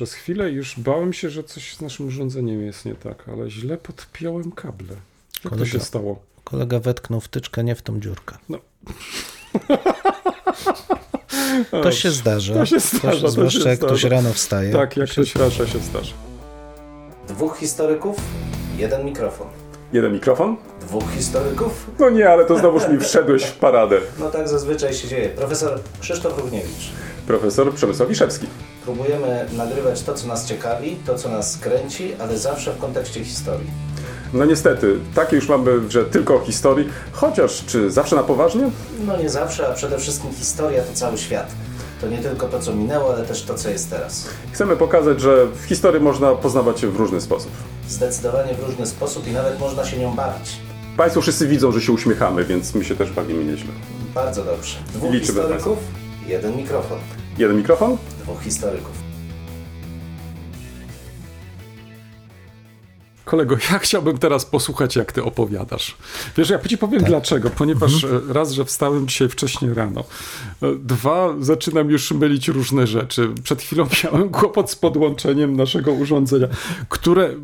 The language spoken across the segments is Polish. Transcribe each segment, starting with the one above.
przez chwilę już bałem się, że coś z naszym urządzeniem jest nie tak, ale źle podpiąłem kable. Jak to się stało? Kolega wetknął wtyczkę nie w tą dziurkę. No. To się zdarza. To się zdarza, to zwłaszcza się jak ktoś zdarza. rano wstaje. Tak, jak ktoś rasza się zdarza. Dwóch historyków, jeden mikrofon. Jeden mikrofon? Dwóch historyków? No nie, ale to znowuż mi wszedłeś w paradę. No tak zazwyczaj się dzieje. Profesor Krzysztof Równiewicz. Profesor Przemysław Wiszewski. Próbujemy nagrywać to, co nas ciekawi, to, co nas kręci, ale zawsze w kontekście historii. No niestety, takie już mamy, że tylko o historii, chociaż czy zawsze na poważnie? No nie zawsze, a przede wszystkim historia to cały świat. To nie tylko to, co minęło, ale też to, co jest teraz. Chcemy pokazać, że w historii można poznawać się w różny sposób. Zdecydowanie w różny sposób i nawet można się nią bawić. Państwo wszyscy widzą, że się uśmiechamy, więc my się też bawimy nieźle. Bardzo dobrze. Dwóch Liczymy historyków, jeden mikrofon. Jeden mikrofon? Historyków. Kolego, ja chciałbym teraz posłuchać, jak ty opowiadasz. Wiesz, ja ci powiem dlaczego. Ponieważ e, raz, że wstałem dzisiaj wcześniej rano. E, Dwa, zaczynam już mylić różne rzeczy. Przed chwilą miałem kłopot z podłączeniem naszego urządzenia, które...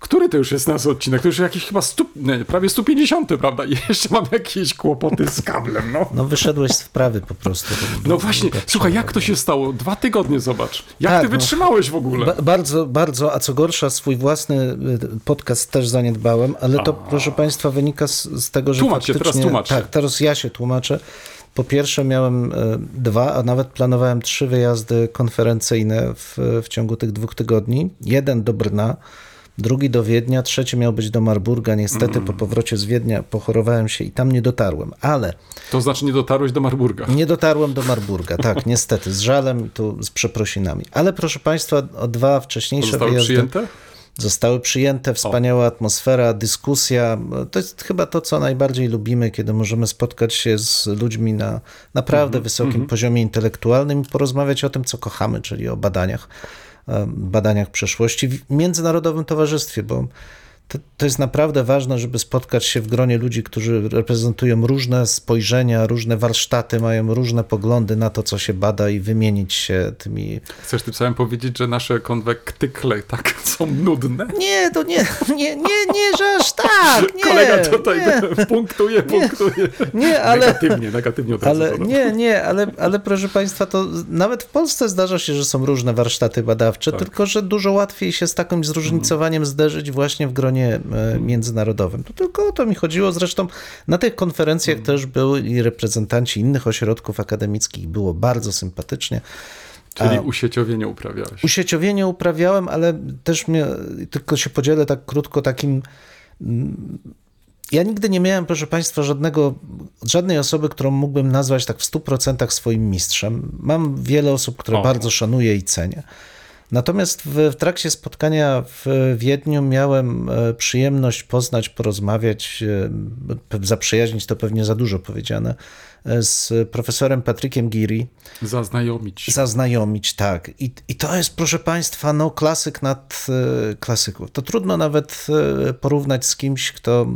Który to już jest nasz odcinek? To już jakiś chyba stu, nie, prawie 150, prawda? I jeszcze mam jakieś kłopoty z kablem, no. No wyszedłeś z wprawy po prostu. No właśnie, słuchaj, jak to się stało? Dwa tygodnie, zobacz. Jak Tak, ty no. wytrzymałeś w ogóle? Ba- bardzo, bardzo, a co gorsza, swój własny y, podcast też zaniedbałem, ale to, proszę Państwa, wynika z, z tego, że Tłumacz się, teraz tłumacz. Tak, teraz ja się tłumaczę. Po pierwsze miałem e, dwa, a nawet planowałem trzy wyjazdy konferencyjne w, w ciągu tych dwóch tygodni. Jeden do Brna, drugi do Wiednia, trzeci miał być do Marburga. Niestety Mm. po powrocie z Wiednia pochorowałem się i tam nie dotarłem, ale To znaczy nie dotarłeś do Marburga. nie dotarłem do Marburga, tak, niestety, z żalem tu z przeprosinami. Ale proszę Państwa, o dwa wcześniejsze Zostały wyjazdy przyjęte? zostały przyjęte, wspaniała atmosfera, dyskusja. To jest chyba to, co najbardziej lubimy, kiedy możemy spotkać się z ludźmi na naprawdę wysokim poziomie intelektualnym i porozmawiać o tym, co kochamy, czyli o badaniach, badaniach przeszłości w międzynarodowym towarzystwie, bo to, to jest naprawdę ważne, żeby spotkać się w gronie ludzi, którzy reprezentują różne spojrzenia, różne warsztaty, mają różne poglądy na to, co się bada i wymienić się tymi Chcesz tym samym powiedzieć, że nasze konwektykle tak są nudne? Nie, to nie, nie, nie, nie, że aż tak. Nie, Kolega tutaj nie, punktuje, punktuje. nie, ale, Negatywnie, negatywnie od razu ale dodam. nie, nie, ale, ale proszę Państwa, to nawet w Polsce zdarza się, że są różne warsztaty badawcze, Tak. tylko że dużo łatwiej się z takim zróżnicowaniem zderzyć właśnie w gronie e, międzynarodowym. To tylko o to mi chodziło. Zresztą na tych konferencjach też byli reprezentanci innych ośrodków akademickich. Było bardzo sympatycznie. Czyli usieciowienie uprawiałeś. Usieciowienie uprawiałem, ale też mnie, tylko się podzielę tak krótko takim. mm, Ja nigdy nie miałem, proszę Państwa, żadnego, żadnej osoby, którą mógłbym nazwać tak w 100% swoim mistrzem. Mam wiele osób, które O. bardzo szanuję i cenię. Natomiast w, w trakcie spotkania w Wiedniu miałem e, przyjemność poznać, porozmawiać, e, zaprzyjaźnić to pewnie za dużo powiedziane, e, z profesorem Patrykiem Giri, Zaznajomić. się. zaznajomić, tak. I, I to jest, proszę Państwa, no klasyk nad klasyków. To trudno nawet porównać z kimś, kto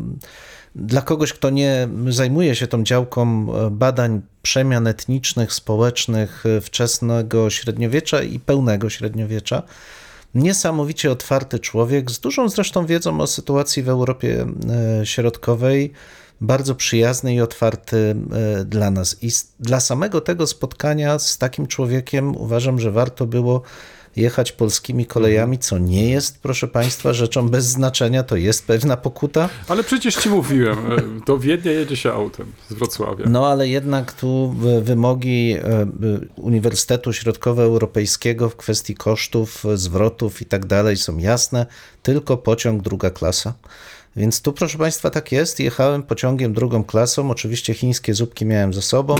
dla kogoś, kto nie zajmuje się tą działką e, badań przemian etnicznych, społecznych e, wczesnego średniowiecza i pełnego średniowiecza. Niesamowicie otwarty człowiek, z dużą zresztą wiedzą o sytuacji w Europie e, Środkowej, bardzo przyjazny i otwarty dla nas. I dla samego tego spotkania z takim człowiekiem uważam, że warto było jechać polskimi kolejami, co nie jest, proszę Państwa, rzeczą bez znaczenia, to jest pewna pokuta. Ale przecież ci mówiłem, e, do Wiednia jedzie się autem z Wrocławia. No ale jednak tu e, wymogi e, e, Uniwersytetu Środkowoeuropejskiego w kwestii kosztów, e, zwrotów i tak dalej są jasne. Tylko pociąg druga klasa. Więc tu, proszę Państwa, tak jest. Jechałem pociągiem drugą klasą. Oczywiście chińskie zupki miałem ze sobą,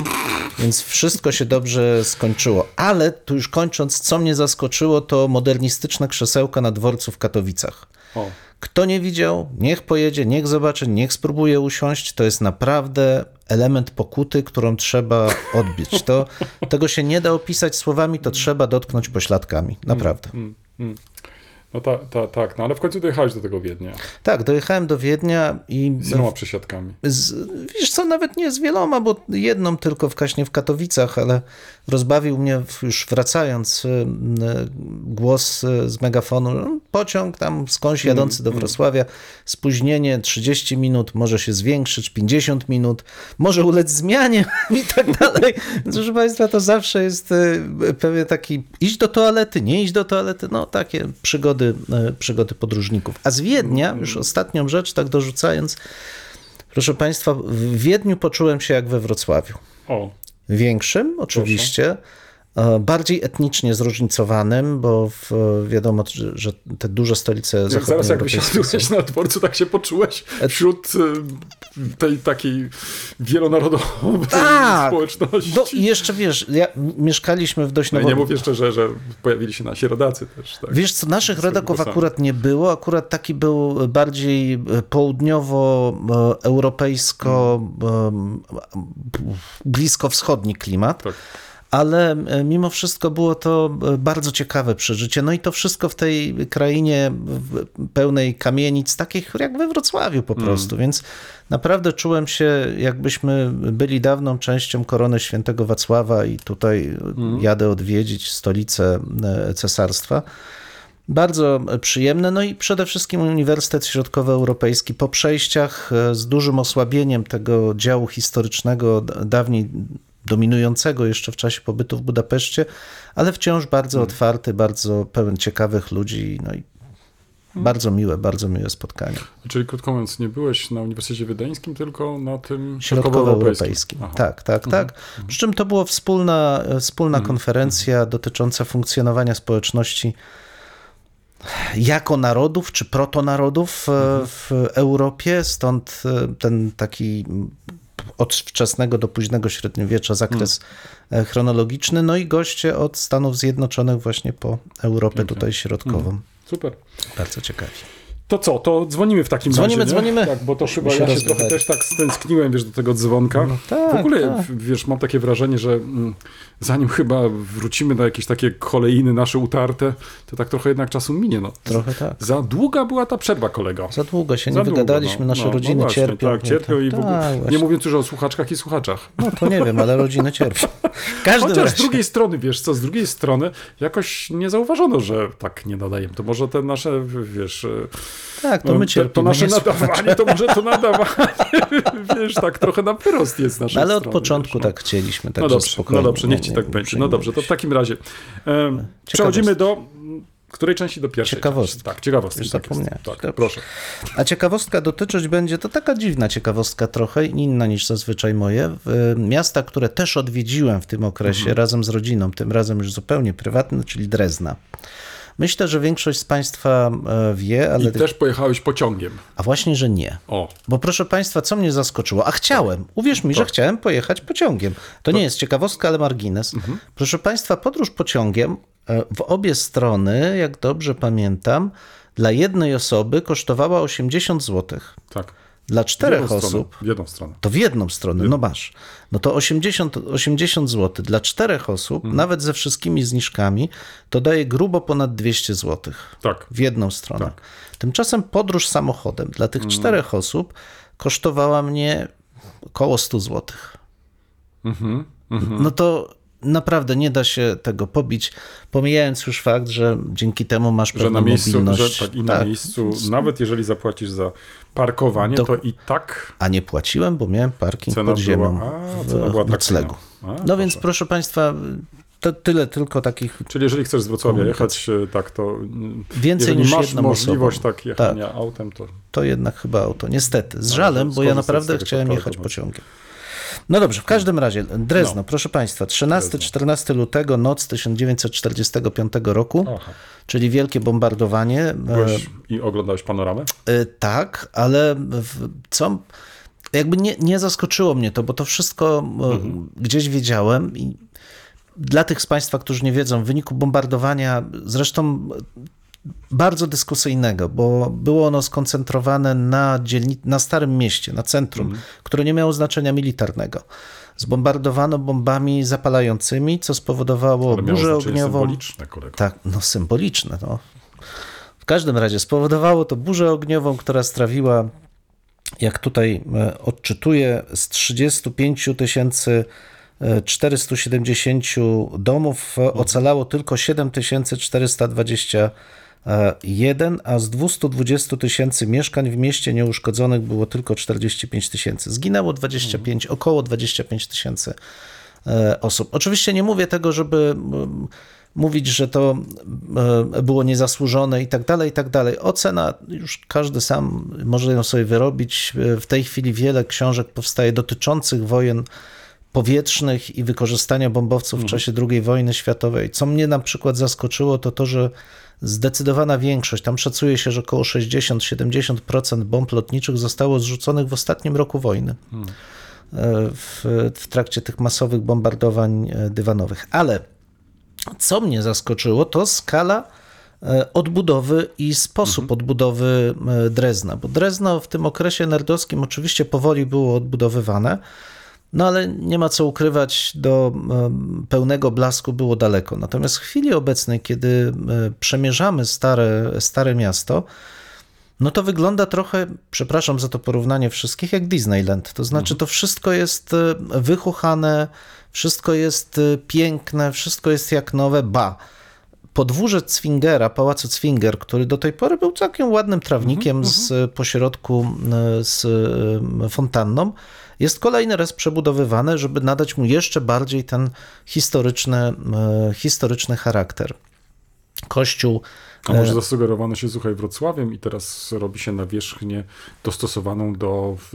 więc wszystko się dobrze skończyło. Ale tu już kończąc, co mnie zaskoczyło, to modernistyczne krzesełka na dworcu w Katowicach. O. Kto nie widział, niech pojedzie, niech zobaczy, niech spróbuje usiąść. To jest naprawdę element pokuty, którą trzeba odbić. To, tego się nie da opisać słowami, to trzeba dotknąć pośladkami. Naprawdę. No tak, ta, tak, no ale w końcu dojechałeś do tego Wiednia. Tak, dojechałem do Wiednia i Z iloma przesiadkami. z, wiesz co, nawet nie z wieloma, bo jedną tylko w Kaśnie w Katowicach, ale rozbawił mnie już wracając y, y, głos y, z megafonu. no, Pociąg tam skądś jadący do Wrocławia, spóźnienie 30 minut, może się zwiększyć 50 minut, może ulec zmianie i tak dalej. Więc, Proszę Państwa, to zawsze jest pewien taki iść do toalety, nie iść do toalety, no takie przygody, przygody podróżników. A z Wiednia, już ostatnią rzecz, tak dorzucając, proszę Państwa, w Wiedniu poczułem się jak we Wrocławiu O, większym, oczywiście, bardziej etnicznie zróżnicowanym, bo w, wiadomo, że, te duże stolice jak zaraz jak zachodnioeuropejskie wysiadłeś na dworcu, tak się poczułeś wśród y, tej takiej wielonarodowej Tak! społeczności. No i jeszcze wiesz, ja, mieszkaliśmy w dość No nowo... nie mówię jeszcze, że, że pojawili się nasi rodacy też. Tak? Wiesz co, naszych rodaków akurat nie było, akurat taki był bardziej e, południowo-europejsko, bliskowschodni klimat. Tak. Ale e, mimo wszystko było to e, bardzo ciekawe przeżycie. No i to wszystko w tej krainie pełnej kamienic, takich jak we Wrocławiu po prostu. Więc naprawdę czułem się, jakbyśmy byli dawną częścią korony świętego Wacława i tutaj jadę odwiedzić stolicę e, cesarstwa. Bardzo przyjemne, no i przede wszystkim Uniwersytet Środkowoeuropejski po przejściach z dużym osłabieniem tego działu historycznego, dawniej dominującego jeszcze w czasie pobytu w Budapeszcie, ale wciąż bardzo otwarty, bardzo pełen ciekawych ludzi, no i bardzo miłe, bardzo miłe spotkanie. Czyli krótko mówiąc, nie byłeś na Uniwersytecie Wiedeńskim, tylko na tym Środkowoeuropejskim. Tak, tak, tak. Przy czym to była wspólna, wspólna Mhm. konferencja dotycząca funkcjonowania społeczności jako narodów czy protonarodów e, Mhm. w Europie, stąd e, ten taki od wczesnego do późnego średniowiecza zakres e, chronologiczny, no i goście od Stanów Zjednoczonych właśnie po Europę Pięknie. tutaj środkową. Super. Bardzo ciekawi. To co, to dzwonimy w takim Dzwonimy, razie, nie? dzwonimy. Tak, bo to chyba się ja się trochę też tak stęskniłem, wiesz, do tego dzwonka. tak, w ogóle, tak. wiesz, mam takie wrażenie, że mm, zanim chyba wrócimy na jakieś takie kolejny nasze utarte, to tak trochę jednak czasu minie, no. Trochę tak. Za długa była ta przerwa, kolego. Za długo się Za nie długo, wygadaliśmy, no. nasze No, no rodziny właśnie, cierpią. Tak, cierpią i w ogóle, Tak, nie właśnie. mówiąc już o słuchaczkach i słuchaczach. No to nie wiem, ale rodziny cierpią. W każdym Chociaż razie. z drugiej strony, wiesz co, z drugiej strony jakoś nie zauważono, że tak nie nadajemy. To może te nasze, wiesz... Tak, to no, my te- cierpimy. To nasze nie nadawanie, to może to nadawanie, wiesz, tak trochę na wyrost jest No, ale od strony, początku wiesz, no. tak chcieliśmy, No także dobrze, spokojnie. no dobrze, niech ci Nie- tak nie będzie. No dobrze, to w takim razie em, przechodzimy do której części? Do pierwszej Ciekawostki. części. Tak, ciekawostki. Już Tak, jest. zapomniałeś. tak Dobrze. proszę. A ciekawostka dotyczyć będzie, to taka dziwna ciekawostka trochę, inna niż zazwyczaj moje. Miasta, które też odwiedziłem w tym okresie Mhm. razem z rodziną, tym razem już zupełnie prywatne, czyli Drezna. Myślę, że większość z Państwa e, wie, ale. I też pojechałeś pociągiem. A właśnie, że nie. O, Bo proszę Państwa, co mnie zaskoczyło? A chciałem, uwierz mi, że Tak. chciałem pojechać pociągiem. To nie jest ciekawostka, ale margines. Mhm. Proszę Państwa, podróż pociągiem e, w obie strony, jak dobrze pamiętam, dla jednej osoby kosztowała 80 zł. tak. Dla W czterech jedną stronę, osób W jedną stronę. to w jedną stronę, no masz. No to 80, 80 zł dla czterech osób, Mhm. nawet ze wszystkimi zniżkami, to daje grubo ponad 200 zł Tak. w jedną stronę. Tak. Tymczasem podróż samochodem dla tych czterech osób kosztowała mnie około 100 zł. Mhm. No to naprawdę nie da się tego pobić, pomijając już fakt, że dzięki temu masz Że pewną na miejscu, mobilność. że tak, i na miejscu, nawet jeżeli zapłacisz za parkowanie, Do- to i tak A nie płaciłem, bo miałem parking cena pod ziemią była, a, w noclegu. A, No więc proszę. Państwa, to tyle tylko takich Czyli jeżeli chcesz z Wrocławia jechać, e, tak, to mm, Więcej niż masz możliwość osobą. tak jechania autem, to to jednak chyba auto. Niestety, z Ale żalem, bo ja naprawdę chciałem jechać pociągiem. No dobrze, w każdym razie, Drezno, No. proszę Państwa, 13-14 lutego, noc 1945 roku, aha, czyli wielkie bombardowanie. E, byłeś i oglądałeś panoramę? e, tak, ale co... Jakby nie, nie zaskoczyło mnie to, bo to wszystko e, Mhm. gdzieś wiedziałem i dla tych z Państwa, którzy nie wiedzą, w wyniku bombardowania, zresztą bardzo dyskusyjnego, bo było ono skoncentrowane na, dzielni- na Starym Mieście, na centrum, Mhm. które nie miało znaczenia militarnego. Zbombardowano bombami zapalającymi, co spowodowało Ale burzę ogniową. symboliczne, kolego. Tak, no symboliczne. No. W każdym razie spowodowało to burzę ogniową, która strawiła, jak tutaj e, odczytuję, z 35 tysięcy e, 470 domów e, ocalało tylko 7421, a z 220 tysięcy mieszkań w mieście nieuszkodzonych było tylko 45 tysięcy. Zginęło 25, około 25 tysięcy e, osób. Oczywiście nie mówię tego, żeby mm, mówić, że to e, było niezasłużone i tak dalej, i tak dalej. Ocena już każdy sam może ją sobie wyrobić. E, W tej chwili wiele książek powstaje dotyczących wojen powietrznych i wykorzystania bombowców w czasie II wojny światowej. Co mnie na przykład zaskoczyło, to to, że zdecydowana większość, tam szacuje się, że około 60-70% bomb lotniczych zostało zrzuconych w ostatnim roku wojny. E, W, w trakcie tych masowych bombardowań e, dywanowych. Ale co mnie zaskoczyło, to skala e, odbudowy i sposób odbudowy e, Drezna, bo Drezno w tym okresie nerdowskim oczywiście powoli było odbudowywane, no ale nie ma co ukrywać, do em, pełnego blasku było daleko. Natomiast w chwili obecnej, kiedy e, przemierzamy stare, stare miasto, no to wygląda trochę, przepraszam za to porównanie wszystkich, jak Disneyland. To znaczy, to wszystko jest e, wychuchane, wszystko jest e, piękne, wszystko jest jak nowe. Ba, podwórze Zwingera, pałacu Zwinger, który do tej pory był całkiem ładnym trawnikiem z pośrodku e, z e, fontanną, jest kolejny raz przebudowywane, żeby nadać mu jeszcze bardziej ten historyczny, e, historyczny charakter. Kościół A może zasugerowano się, słuchaj, Wrocławiem i teraz robi się nawierzchnię dostosowaną do w,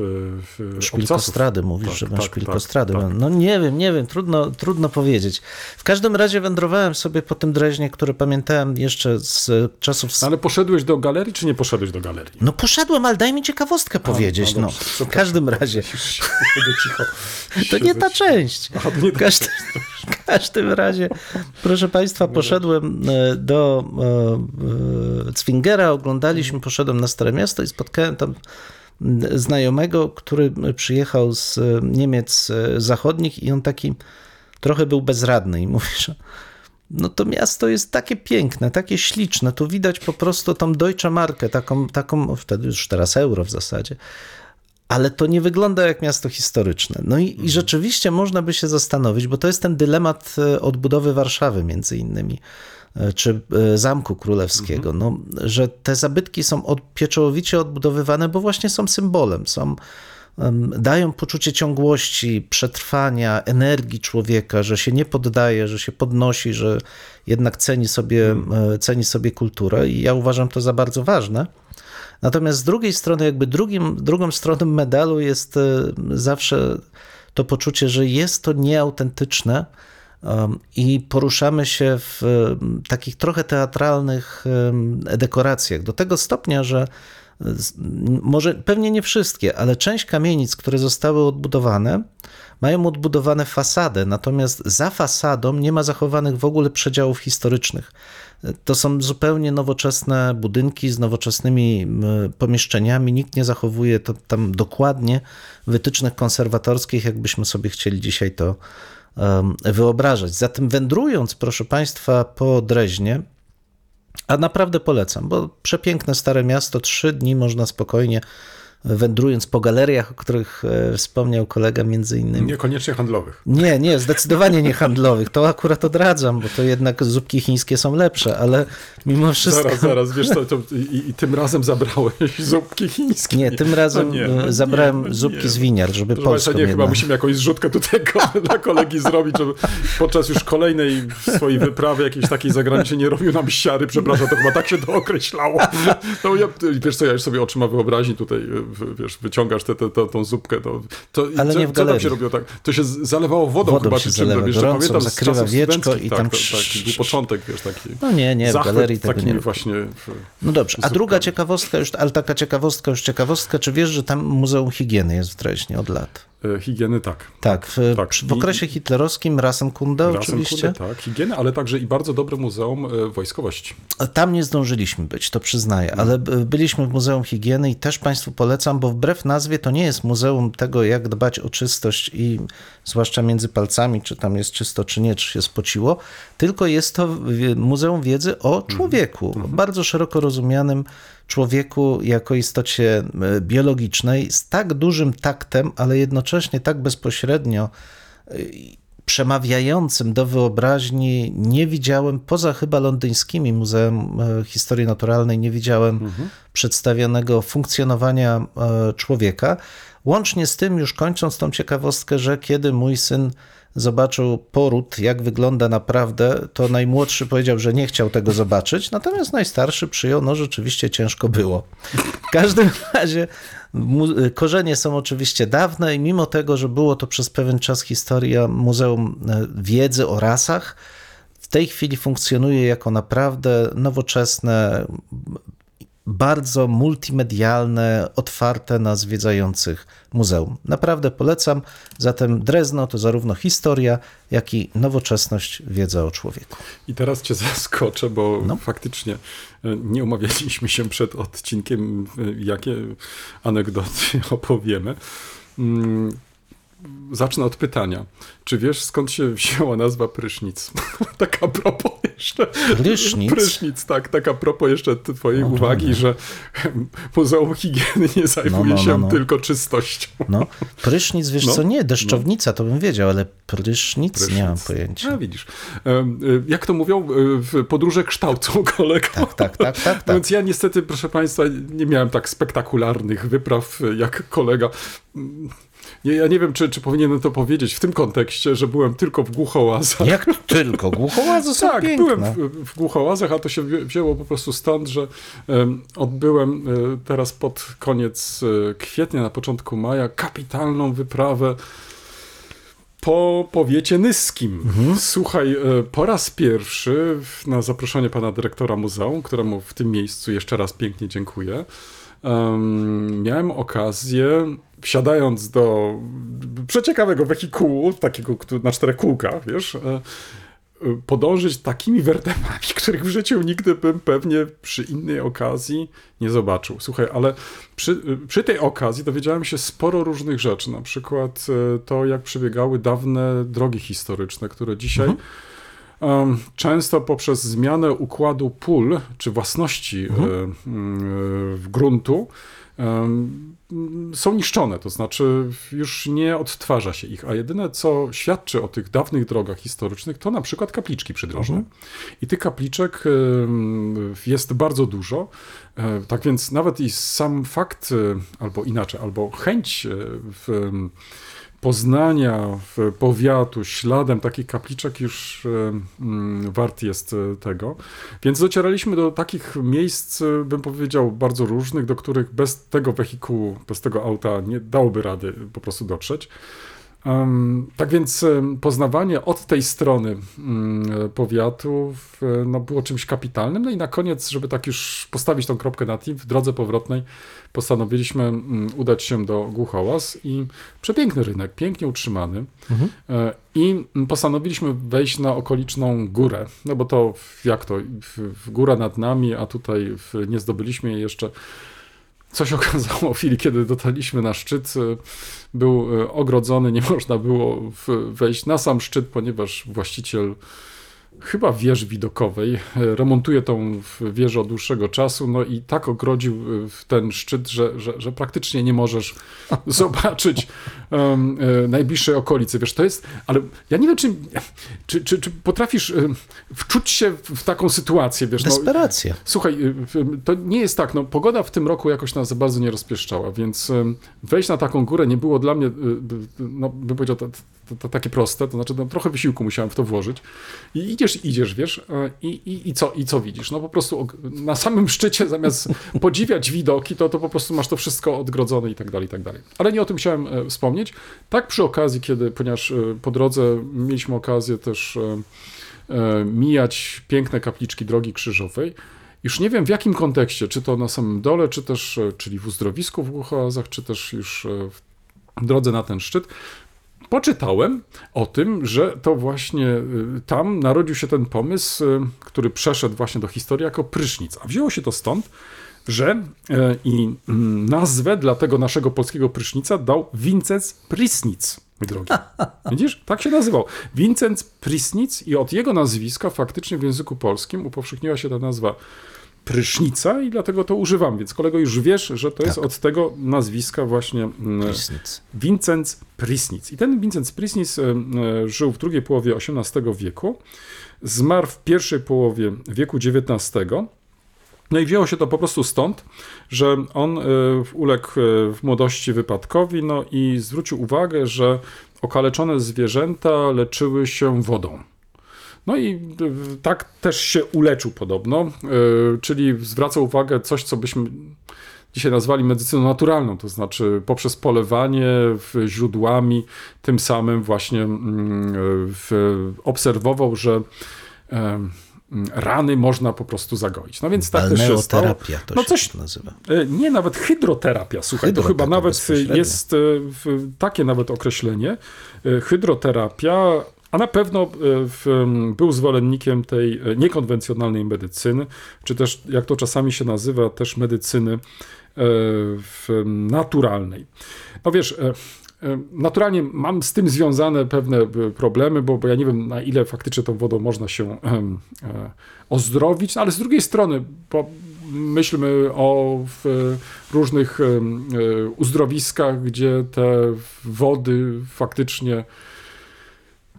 w. Szpilkostrady, mówisz, Tak, że tak, szpilkostrady. tak, tak. No nie wiem, nie wiem, trudno, trudno powiedzieć. W każdym razie wędrowałem sobie po tym Dreźnie, które pamiętałem jeszcze z czasów... No Ale poszedłeś do galerii, czy nie poszedłeś do galerii? No poszedłem, ale daj mi ciekawostkę powiedzieć. no No, dobrze, w przepraszam. każdym razie. Cicho. To nie ta część. To nie W ta każdym, w każdym razie, proszę Państwa, poszedłem e, do e, e, Zwingera, oglądaliśmy, poszedłem na Stare Miasto i spotkałem tam znajomego, który przyjechał z e, Niemiec e, zachodnich i on taki trochę był bezradny i mówi, że no to miasto jest takie piękne, takie śliczne, tu widać po prostu tą Deutsche Markę, taką, taką wtedy już teraz euro w zasadzie, ale to nie wygląda jak miasto historyczne. No i, i rzeczywiście można by się zastanowić, bo to jest ten dylemat e, odbudowy Warszawy między innymi, e, czy e, Zamku Królewskiego, no, że te zabytki są od, pieczołowicie odbudowywane, bo właśnie są symbolem, są dają poczucie ciągłości, przetrwania, energii człowieka, że się nie poddaje, że się podnosi, że jednak ceni sobie, e, ceni sobie kulturę i ja uważam to za bardzo ważne. Natomiast z drugiej strony, jakby drugim, drugą stroną medalu jest e, zawsze to poczucie, że jest to nieautentyczne i poruszamy się w um, takich trochę teatralnych um, dekoracjach. Do tego stopnia, że może pewnie nie wszystkie, ale część kamienic, które zostały odbudowane, mają odbudowane fasadę, natomiast za fasadą nie ma zachowanych w ogóle przedziałów historycznych. To są zupełnie nowoczesne budynki z nowoczesnymi pomieszczeniami. Nikt nie zachowuje to tam dokładnie wytycznych konserwatorskich, jakbyśmy sobie chcieli dzisiaj to wyobrażać. Zatem wędrując, proszę Państwa, po Dreźnie, a naprawdę polecam, bo przepiękne stare miasto, trzy dni można spokojnie wędrując po galeriach, o których e, wspomniał kolega między innymi. Niekoniecznie handlowych. Nie, nie, zdecydowanie nie handlowych. To akurat odradzam, bo to jednak zupki chińskie są lepsze, ale mimo wszystko. Zaraz, zaraz, wiesz co, to, i, i tym razem zabrałeś zupki chińskie. Nie, tym razem No nie, e, no nie, zabrałem no zupki nie. z winiar, żeby Proszę polską nie, chyba jednak. musimy jakąś zrzutkę tutaj dla kolegi zrobić, żeby podczas już kolejnej swojej wyprawy jakiejś takiej zagranicznej nie robił nam siary, przepraszam, to chyba tak się to określało. No ja, wiesz co, ja już sobie oczyma wyobraźni tutaj, w- wiesz, wyciągasz tę tą zupkę, to, to Ale co, nie w co tam się robiło tak? To się zalewało wodą, Wodą chyba, się czy czym, zalewa, że gorącą, pamiętam z zakrywa czasów wieczko i tak, tam to, psz- taki był początek, wiesz, taki No nie, nie, w galerii tego nie. właśnie... No dobrze, a druga ciekawostka, już, ale taka ciekawostka, już ciekawostka, czy wiesz, że tam Muzeum Higieny jest w Dreźnie od lat? E, Higieny, tak. Tak, w, Tak. w okresie hitlerowskim Rassenkunde Razem, oczywiście. kurde, tak, higieny, ale także i bardzo dobre muzeum e, wojskowości. Tam nie zdążyliśmy być, to przyznaję, ale b- byliśmy w Muzeum Higieny i też Państwu polecam, bo wbrew nazwie to nie jest muzeum tego, jak dbać o czystość i zwłaszcza między palcami, czy tam jest czysto, czy nie, czy się spociło, tylko jest to Muzeum Wiedzy o człowieku, o bardzo szeroko rozumianym człowieku jako istocie e, biologicznej, z tak dużym taktem, ale jednocześnie tak bezpośrednio przemawiającym do wyobraźni nie widziałem, poza chyba londyńskimi Muzeum e, Historii Naturalnej, nie widziałem przedstawionego funkcjonowania e, człowieka. Łącznie z tym, już kończąc tą ciekawostkę, że kiedy mój syn zobaczył poród, jak wygląda naprawdę, to najmłodszy powiedział, że nie chciał tego zobaczyć, natomiast najstarszy przyjął, no rzeczywiście ciężko było. W każdym razie korzenie są oczywiście dawne i mimo tego, że było to przez pewien czas historia Muzeum e, Wiedzy o Rasach, w tej chwili funkcjonuje jako naprawdę nowoczesne, bardzo multimedialne, otwarte na zwiedzających muzeum. Naprawdę polecam. Zatem Drezno to zarówno historia, jak i nowoczesność, wiedza o człowieku. I teraz cię zaskoczę, bo No. faktycznie e, nie umawialiśmy się przed odcinkiem, jakie anegdoty opowiemy. Zacznę od pytania. Czy wiesz, skąd się wzięła nazwa prysznic? tak a propos jeszcze. Prysznic? Prysznic, tak. Tak a propos jeszcze twojej O, uwagi, że Muzeum Higieny nie zajmuje no, się no, no. tylko czystością. No, prysznic, wiesz No. co, nie, deszczownica to bym wiedział, ale prysznic, nie mam Prysznic. pojęcia. A widzisz. Y, Jak to mówią, y, w podróże kształcą kolego. Tak, tak, tak, tak, tak. Więc ja niestety, proszę Państwa, nie miałem tak spektakularnych wypraw jak kolega. Nie, ja nie wiem, czy, czy powinienem to powiedzieć w tym kontekście, że byłem tylko w głuchołazach. Jak tylko, głuchołazy są Tak, piękne. byłem w, w głuchołazach, a to się wzi- wzięło po prostu stąd, że em, odbyłem e, teraz pod koniec e, kwietnia, na początku maja kapitalną wyprawę po powiecie nyskim. Słuchaj, e, po raz pierwszy na zaproszenie pana dyrektora muzeum, któremu w tym miejscu jeszcze raz pięknie dziękuję, em, miałem okazję, wsiadając do przeciekawego wehikułu, takiego na czterech kółkach, wiesz, e, podążyć takimi wertepami, których w życiu nigdy bym pewnie przy innej okazji nie zobaczył. Słuchaj, ale przy, przy tej okazji dowiedziałem się sporo różnych rzeczy, na przykład e, to, jak przebiegały dawne drogi historyczne, które dzisiaj em, często poprzez zmianę układu pól czy własności e, e, w gruntu są niszczone, to znaczy już nie odtwarza się ich, a jedyne co świadczy o tych dawnych drogach historycznych to na przykład kapliczki przydrożne. I tych kapliczek jest bardzo dużo, E, tak więc nawet i sam fakt, e, albo inaczej, albo chęć e, w poznania powiatu śladem takich kapliczek już e, mm, wart jest e, tego. Więc docieraliśmy do takich miejsc, e, bym powiedział, bardzo różnych, do których bez tego wehikułu, bez tego auta nie dałoby rady po prostu dotrzeć. Tak więc poznawanie od tej strony mm, powiatu no, było czymś kapitalnym. No i na koniec, żeby tak już postawić tą kropkę na tym, w drodze powrotnej postanowiliśmy mm, udać się do Głuchołaz i przepiękny rynek, pięknie utrzymany. E, I mm, postanowiliśmy wejść na okoliczną górę, no bo to jak to, góra nad nami, a tutaj nie zdobyliśmy jej jeszcze co się okazało w chwili, kiedy dotarliśmy na szczyt, e, był e, ogrodzony, nie można było wejść na sam szczyt, ponieważ właściciel chyba wieży widokowej remontuje tą wieżę od dłuższego czasu, no i tak ogrodził w ten szczyt, że, że, że praktycznie nie możesz zobaczyć e, najbliższej okolicy. Wiesz, to jest, ale ja nie wiem, czy, czy, czy, czy potrafisz wczuć się w, taką sytuację, wiesz, no, Desperacja. Słuchaj, y, y, to nie jest tak, no pogoda w tym roku jakoś nas za bardzo nie rozpieszczała, więc wejść na taką górę nie było dla mnie, y, y, no bym powiedział, to, to, takie proste, to znaczy no, trochę wysiłku musiałem w to włożyć. I idziesz, idziesz, wiesz, y, i, i, i, co, i co widzisz? No po prostu na samym szczycie zamiast podziwiać widoki, to, to po prostu masz to wszystko odgrodzone i tak dalej, i tak dalej. Ale nie o tym chciałem e, wspomnieć. Tak przy okazji, kiedy, ponieważ e, po drodze mieliśmy okazję też e, e, mijać piękne kapliczki Drogi Krzyżowej, już nie wiem w jakim kontekście, czy to na samym dole, czy też, e, czyli w uzdrowisku w Głuchołazach, czy też już e, w drodze na ten szczyt, poczytałem o tym, że to właśnie y, tam narodził się ten pomysł, y, który przeszedł właśnie do historii jako prysznic. A wzięło się to stąd, że e, i mm, nazwę dla tego naszego polskiego prysznica dał Vincenz Prisnic, mój drogi. Widzisz? Tak się nazywał. Vincenz Prisnic i od jego nazwiska faktycznie w języku polskim upowszechniła się ta nazwa prysznica i dlatego to używam, więc kolego już wiesz, że to jest Tak. od tego nazwiska właśnie mm, Prysznic. Vincenz Prisnitz. I ten Vincenz Prisnitz e, e, żył w drugiej połowie XVIII wieku, zmarł w pierwszej połowie wieku XIX. No i wzięło się to po prostu stąd, że on e, uległ w młodości wypadkowi, no i zwrócił uwagę, że okaleczone zwierzęta leczyły się wodą. No i e, tak też się uleczył podobno, e, czyli zwraca uwagę coś, co byśmy dzisiaj nazwali medycyną naturalną, to znaczy poprzez polewanie źródłami, tym samym właśnie mm, obserwował, że rany można po prostu zagoić. No więc tak też się stało. To No się coś- nazywa. E, Nie, nawet hydroterapia, słuchaj, to chyba nawet bezpośrednio. jest e, takie nawet określenie. E, Hydroterapia, a na pewno e, w, był zwolennikiem tej e, niekonwencjonalnej medycyny, czy też, jak to czasami się nazywa, też medycyny e, naturalnej. No wiesz, naturalnie mam z tym związane pewne problemy, bo, bo ja nie wiem, na ile faktycznie tą wodą można się ozdrowić, no, ale z drugiej strony, myślmy o różnych uzdrowiskach, gdzie te wody faktycznie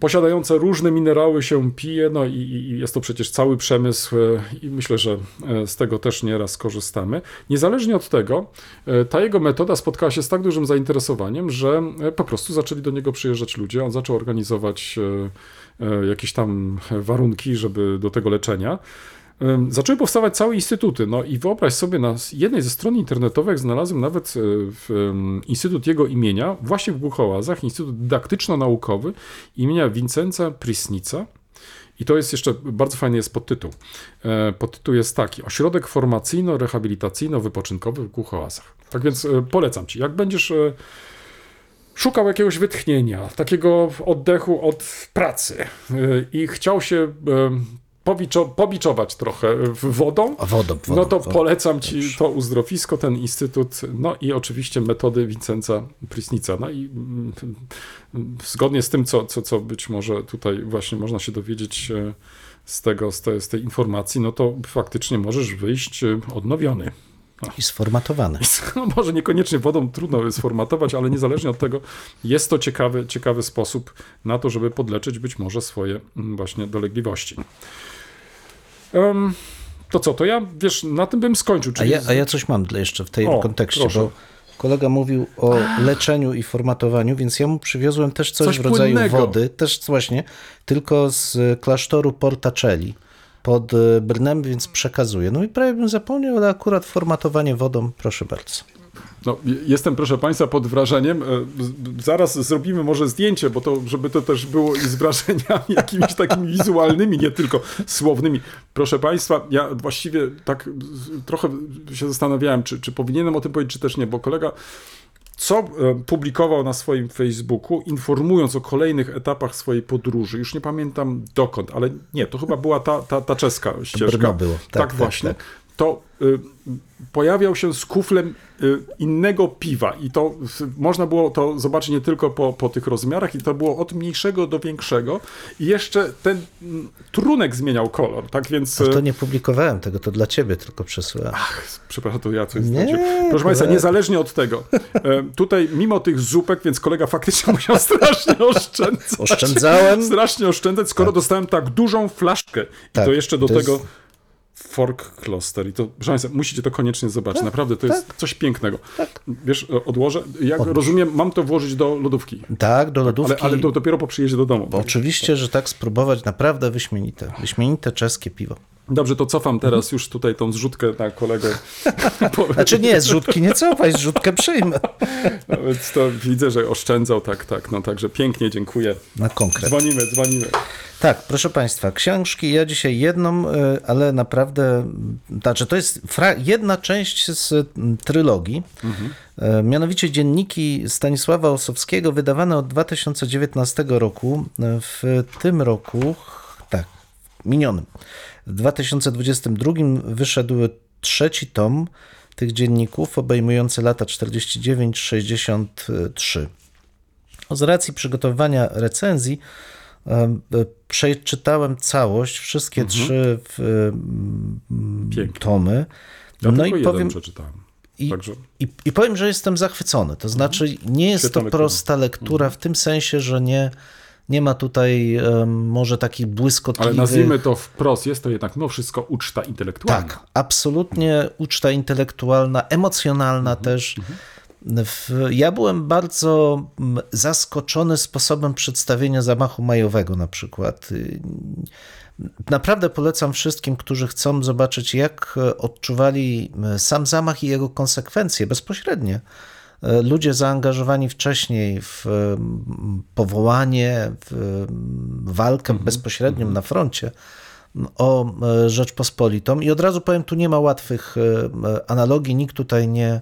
posiadające różne minerały się pije, no i, i jest to przecież cały przemysł e, i myślę, że e, z tego też nieraz korzystamy. Niezależnie od tego, e, ta jego metoda spotkała się z tak dużym zainteresowaniem, że po prostu zaczęli do niego przyjeżdżać ludzie, on zaczął organizować jakieś tam warunki, żeby do tego leczenia. Zaczęły powstawać całe instytuty. No i wyobraź sobie, na jednej ze stron internetowych znalazłem nawet e, instytut jego imienia, właśnie w Głuchołazach, Instytut Dydaktyczno-Naukowy imienia Wincenza Prisnica. I to jest jeszcze bardzo fajny jest podtytuł. E, Podtytuł jest taki: Ośrodek formacyjno-rehabilitacyjno-wypoczynkowy w Głuchołazach. Tak więc e, polecam ci. Jak będziesz szukał jakiegoś wytchnienia, takiego oddechu od pracy i chciał się pobiczować trochę wodą, A wodą, wodą no to wodą. polecam ci to uzdrowisko, ten instytut, no i oczywiście metody Vincenza Prisnica. No i mm, zgodnie z tym, co, co, co być może tutaj właśnie można się dowiedzieć e, z tego, z tej, z tej informacji, no to faktycznie możesz wyjść e, odnowiony. I sformatowany. No może niekoniecznie wodą trudno jest formatować, ale niezależnie od tego jest to ciekawy, ciekawy sposób na to, żeby podleczyć być może swoje mm, właśnie dolegliwości. Em, to co, to ja, wiesz, na tym bym skończył. A Czyli ja, a ja coś mam jeszcze w tym O, kontekście, proszę. bo kolega mówił o leczeniu i formatowaniu, więc ja mu przywiozłem też coś, Coś w rodzaju płynnego. wody, też właśnie, tylko z klasztoru Portacelli pod e, Brnem, więc przekazuję. No i prawie bym zapomniał, ale akurat formatowanie wodą, proszę bardzo. No, jestem, proszę Państwa, pod wrażeniem. E, Zaraz zrobimy może zdjęcie, bo to, żeby to też było i z wrażeniami jakimiś takimi wizualnymi, nie tylko słownymi. Proszę Państwa, ja właściwie tak trochę się zastanawiałem, czy, czy powinienem o tym powiedzieć, czy też nie, bo kolega co e, publikował na swoim Facebooku, informując o kolejnych etapach swojej podróży. Już nie pamiętam dokąd, ale nie, to chyba była ta, ta, ta czeska ścieżka. Brno było. Tak, Tak, tak, właśnie. tak. To y, pojawiał się z kuflem y, innego piwa i to y, można było to zobaczyć nie tylko po, po tych rozmiarach i to było od mniejszego do większego i jeszcze ten mm, trunek zmieniał kolor, tak więc... No to y, nie publikowałem tego, to dla ciebie tylko przesyłałem. Przepraszam, to ja coś Nie, zdradziłem. Proszę. Państwa, niezależnie od tego, e, tutaj mimo tych zupek, więc kolega faktycznie musiał strasznie oszczędzać. Oszczędzałem. Strasznie oszczędzać, skoro dostałem tak dużą flaszkę. I Tak, to jeszcze do to jest- tego fork cluster. I to, proszę Państwa, musicie to koniecznie zobaczyć. Naprawdę, to jest coś pięknego. Wiesz, e, odłożę. Jak rozumiem, mam to włożyć do lodówki. Tak, do lodówki. Ale, ale to dopiero po przyjeździe do domu. Bo Oczywiście, że tak spróbować, naprawdę wyśmienite. Wyśmienite czeskie piwo. Dobrze, to cofam teraz już tutaj tą zrzutkę na kolegę. Znaczy nie, zrzutki nie cofaj, zrzutkę przyjmę. No, więc to widzę, że oszczędzał, tak, tak. No także pięknie, dziękuję. Na konkret. Dzwonimy, dzwonimy. Tak, proszę Państwa, książki, ja dzisiaj jedną, y, ale naprawdę, znaczy to jest jedna część z trylogii, Y, mianowicie dzienniki Stanisława Osowskiego wydawane od 2019 roku. Y, W tym roku, tak, minionym, w 2022 wyszedł trzeci tom tych dzienników obejmujący lata 49-63. Z racji przygotowywania recenzji E, Przeczytałem całość, wszystkie trzy w, Pięknie. tomy. Ja no i powiem, przeczytałem. i, i, I powiem, że jestem zachwycony. To znaczy, nie jest Świetna to prosta lektura w tym sensie, że nie, nie ma tutaj em, może takich błyskotliwych... Ale nazwijmy to wprost, jest to jednak mimo wszystko uczta intelektualna. Tak, absolutnie uczta intelektualna, emocjonalna Mhm, też. W, ja byłem bardzo mm, zaskoczony sposobem przedstawienia zamachu majowego na przykład. Y, Naprawdę polecam wszystkim, którzy chcą zobaczyć, jak e, odczuwali sam zamach i jego konsekwencje bezpośrednie. E, Ludzie zaangażowani wcześniej w powołanie, w mm, walkę bezpośrednią na froncie o e, Rzeczpospolitą. I od razu powiem, tu nie ma łatwych analogii, nikt tutaj nie,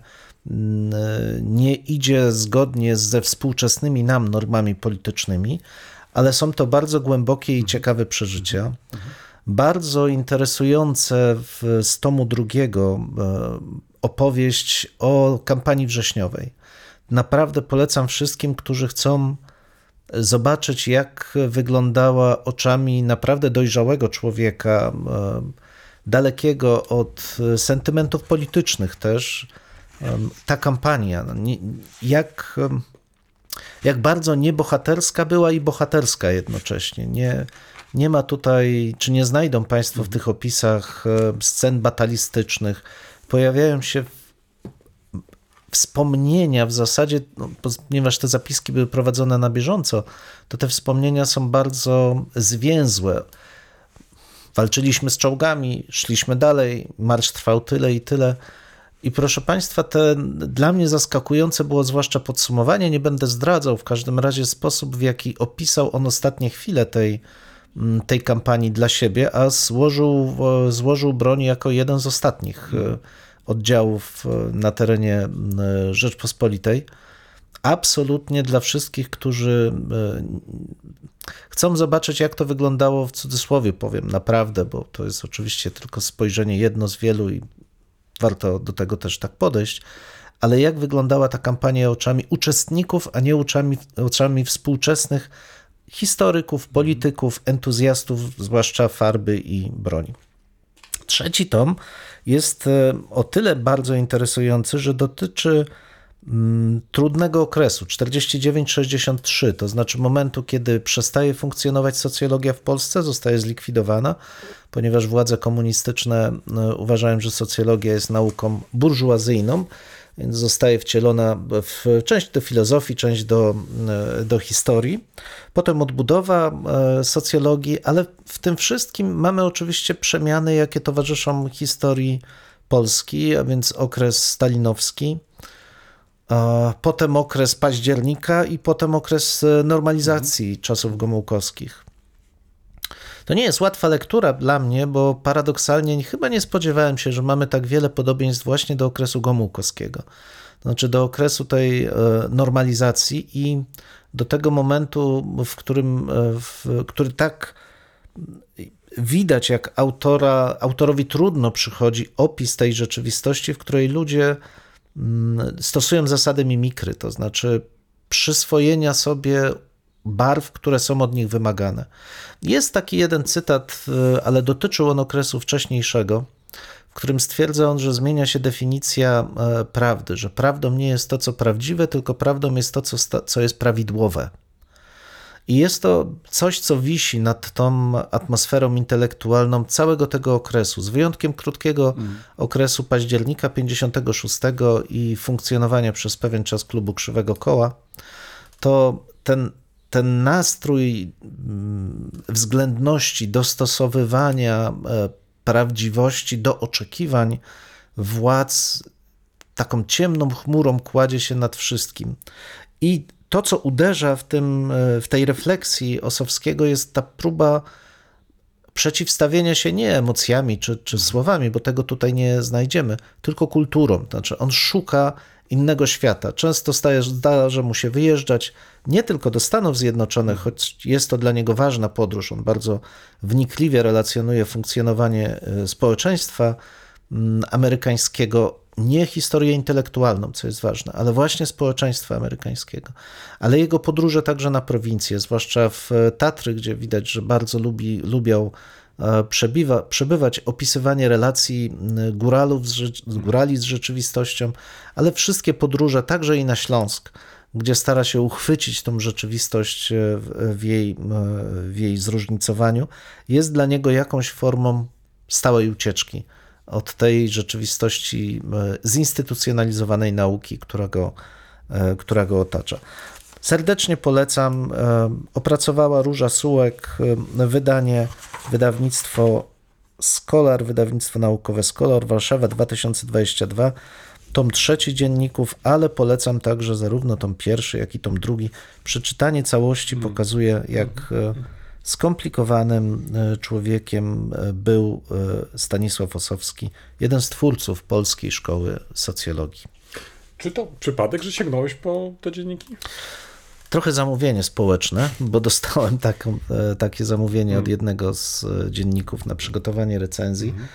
nie idzie zgodnie ze współczesnymi nam normami politycznymi, ale są to bardzo głębokie i ciekawe przeżycia. Bardzo interesujące w, z tomu drugiego e, opowieść o kampanii wrześniowej. Naprawdę polecam wszystkim, którzy chcą zobaczyć, jak wyglądała oczami naprawdę dojrzałego człowieka, e, dalekiego od sentymentów politycznych też, e, ta kampania. No, Jak, jak bardzo niebohaterska była i bohaterska jednocześnie. Nie, nie ma tutaj, czy nie znajdą Państwo w tych opisach scen batalistycznych. Pojawiają się wspomnienia w zasadzie, no, ponieważ te zapiski były prowadzone na bieżąco, to te wspomnienia są bardzo zwięzłe. Walczyliśmy z czołgami, szliśmy dalej, marsz trwał tyle i tyle. I proszę Państwa, te, dla mnie zaskakujące było zwłaszcza podsumowanie, nie będę zdradzał, w każdym razie sposób, w jaki opisał on ostatnie chwile tej, mm, tej kampanii dla siebie, a złożył, złożył broń jako jeden z ostatnich e, oddziałów e, na terenie m, Rzeczpospolitej. Absolutnie dla wszystkich, którzy chcą zobaczyć, jak to wyglądało w cudzysłowie, powiem naprawdę, bo to jest oczywiście tylko spojrzenie jedno z wielu i warto do tego też tak podejść, ale jak wyglądała ta kampania oczami uczestników, a nie oczami, oczami współczesnych historyków, polityków, entuzjastów, zwłaszcza farby i broni. Trzeci tom jest e, o tyle bardzo interesujący, że dotyczy trudnego okresu 49-63, to znaczy momentu, kiedy przestaje funkcjonować socjologia w Polsce, zostaje zlikwidowana, ponieważ władze komunistyczne e, uważają, że socjologia jest nauką burżuazyjną, więc zostaje wcielona w część do filozofii, część do, e, do historii. Potem odbudowa e, socjologii, ale w tym wszystkim mamy oczywiście przemiany, jakie towarzyszą historii Polski, a więc okres stalinowski, potem okres października i potem okres e, normalizacji czasów gomułkowskich. To nie jest łatwa lektura dla mnie, bo paradoksalnie chyba nie spodziewałem się, że mamy tak wiele podobieństw właśnie do okresu gomułkowskiego. Znaczy do okresu tej e, normalizacji i do tego momentu, w którym, e, w, który tak widać, jak autora, autorowi trudno przychodzi opis tej rzeczywistości, w której ludzie stosują zasady mimikry, to znaczy przyswojenia sobie barw, które są od nich wymagane. Jest taki jeden cytat, y, ale dotyczył on okresu wcześniejszego, w którym stwierdza on, że zmienia się definicja e, prawdy, że prawdą nie jest to, co prawdziwe, tylko prawdą jest to, co, co jest prawidłowe. I jest to coś, co wisi nad tą atmosferą intelektualną całego tego okresu, z wyjątkiem krótkiego okresu października 56 i funkcjonowania przez pewien czas klubu Krzywego Koła, to ten, ten nastrój mm, względności, dostosowywania e, prawdziwości do oczekiwań władz taką ciemną chmurą kładzie się nad wszystkim. I to, co uderza w, tym, e, w tej refleksji Osowskiego, jest ta próba przeciwstawienia się nie emocjami czy, czy słowami, bo tego tutaj nie znajdziemy, tylko kulturą. Znaczy, on szuka innego świata. Często zdarza mu się wyjeżdżać nie tylko do Stanów Zjednoczonych, choć jest to dla niego ważna podróż. On bardzo wnikliwie relacjonuje funkcjonowanie e, społeczeństwa mm, amerykańskiego, nie historię intelektualną, co jest ważne, ale właśnie społeczeństwa amerykańskiego, ale jego podróże także na prowincję, zwłaszcza w Tatry, gdzie widać, że bardzo lubi, lubiał e, przebywa, przebywać, opisywanie relacji góralów z, górali z rzeczywistością, ale wszystkie podróże, także i na Śląsk, gdzie stara się uchwycić tą rzeczywistość e, w jej, e, w jej zróżnicowaniu, jest dla niego jakąś formą stałej ucieczki od tej rzeczywistości e, zinstytucjonalizowanej nauki, która go, która go otacza. Serdecznie polecam. Opracowała Róża Sułek wydanie, wydawnictwo Scholar, wydawnictwo naukowe Scholar, Warszawa 2022 tom trzeci dzienników, ale polecam także zarówno tom pierwszy, jak i tom drugi. Przeczytanie całości mm. pokazuje, jak e, skomplikowanym e, człowiekiem e, był Stanisław Osowski, jeden z twórców polskiej szkoły socjologii. Czy to przypadek, że sięgnąłeś po te dzienniki? Trochę zamówienie społeczne, bo dostałem taką, takie zamówienie mm. od jednego z dzienników na przygotowanie recenzji. Mm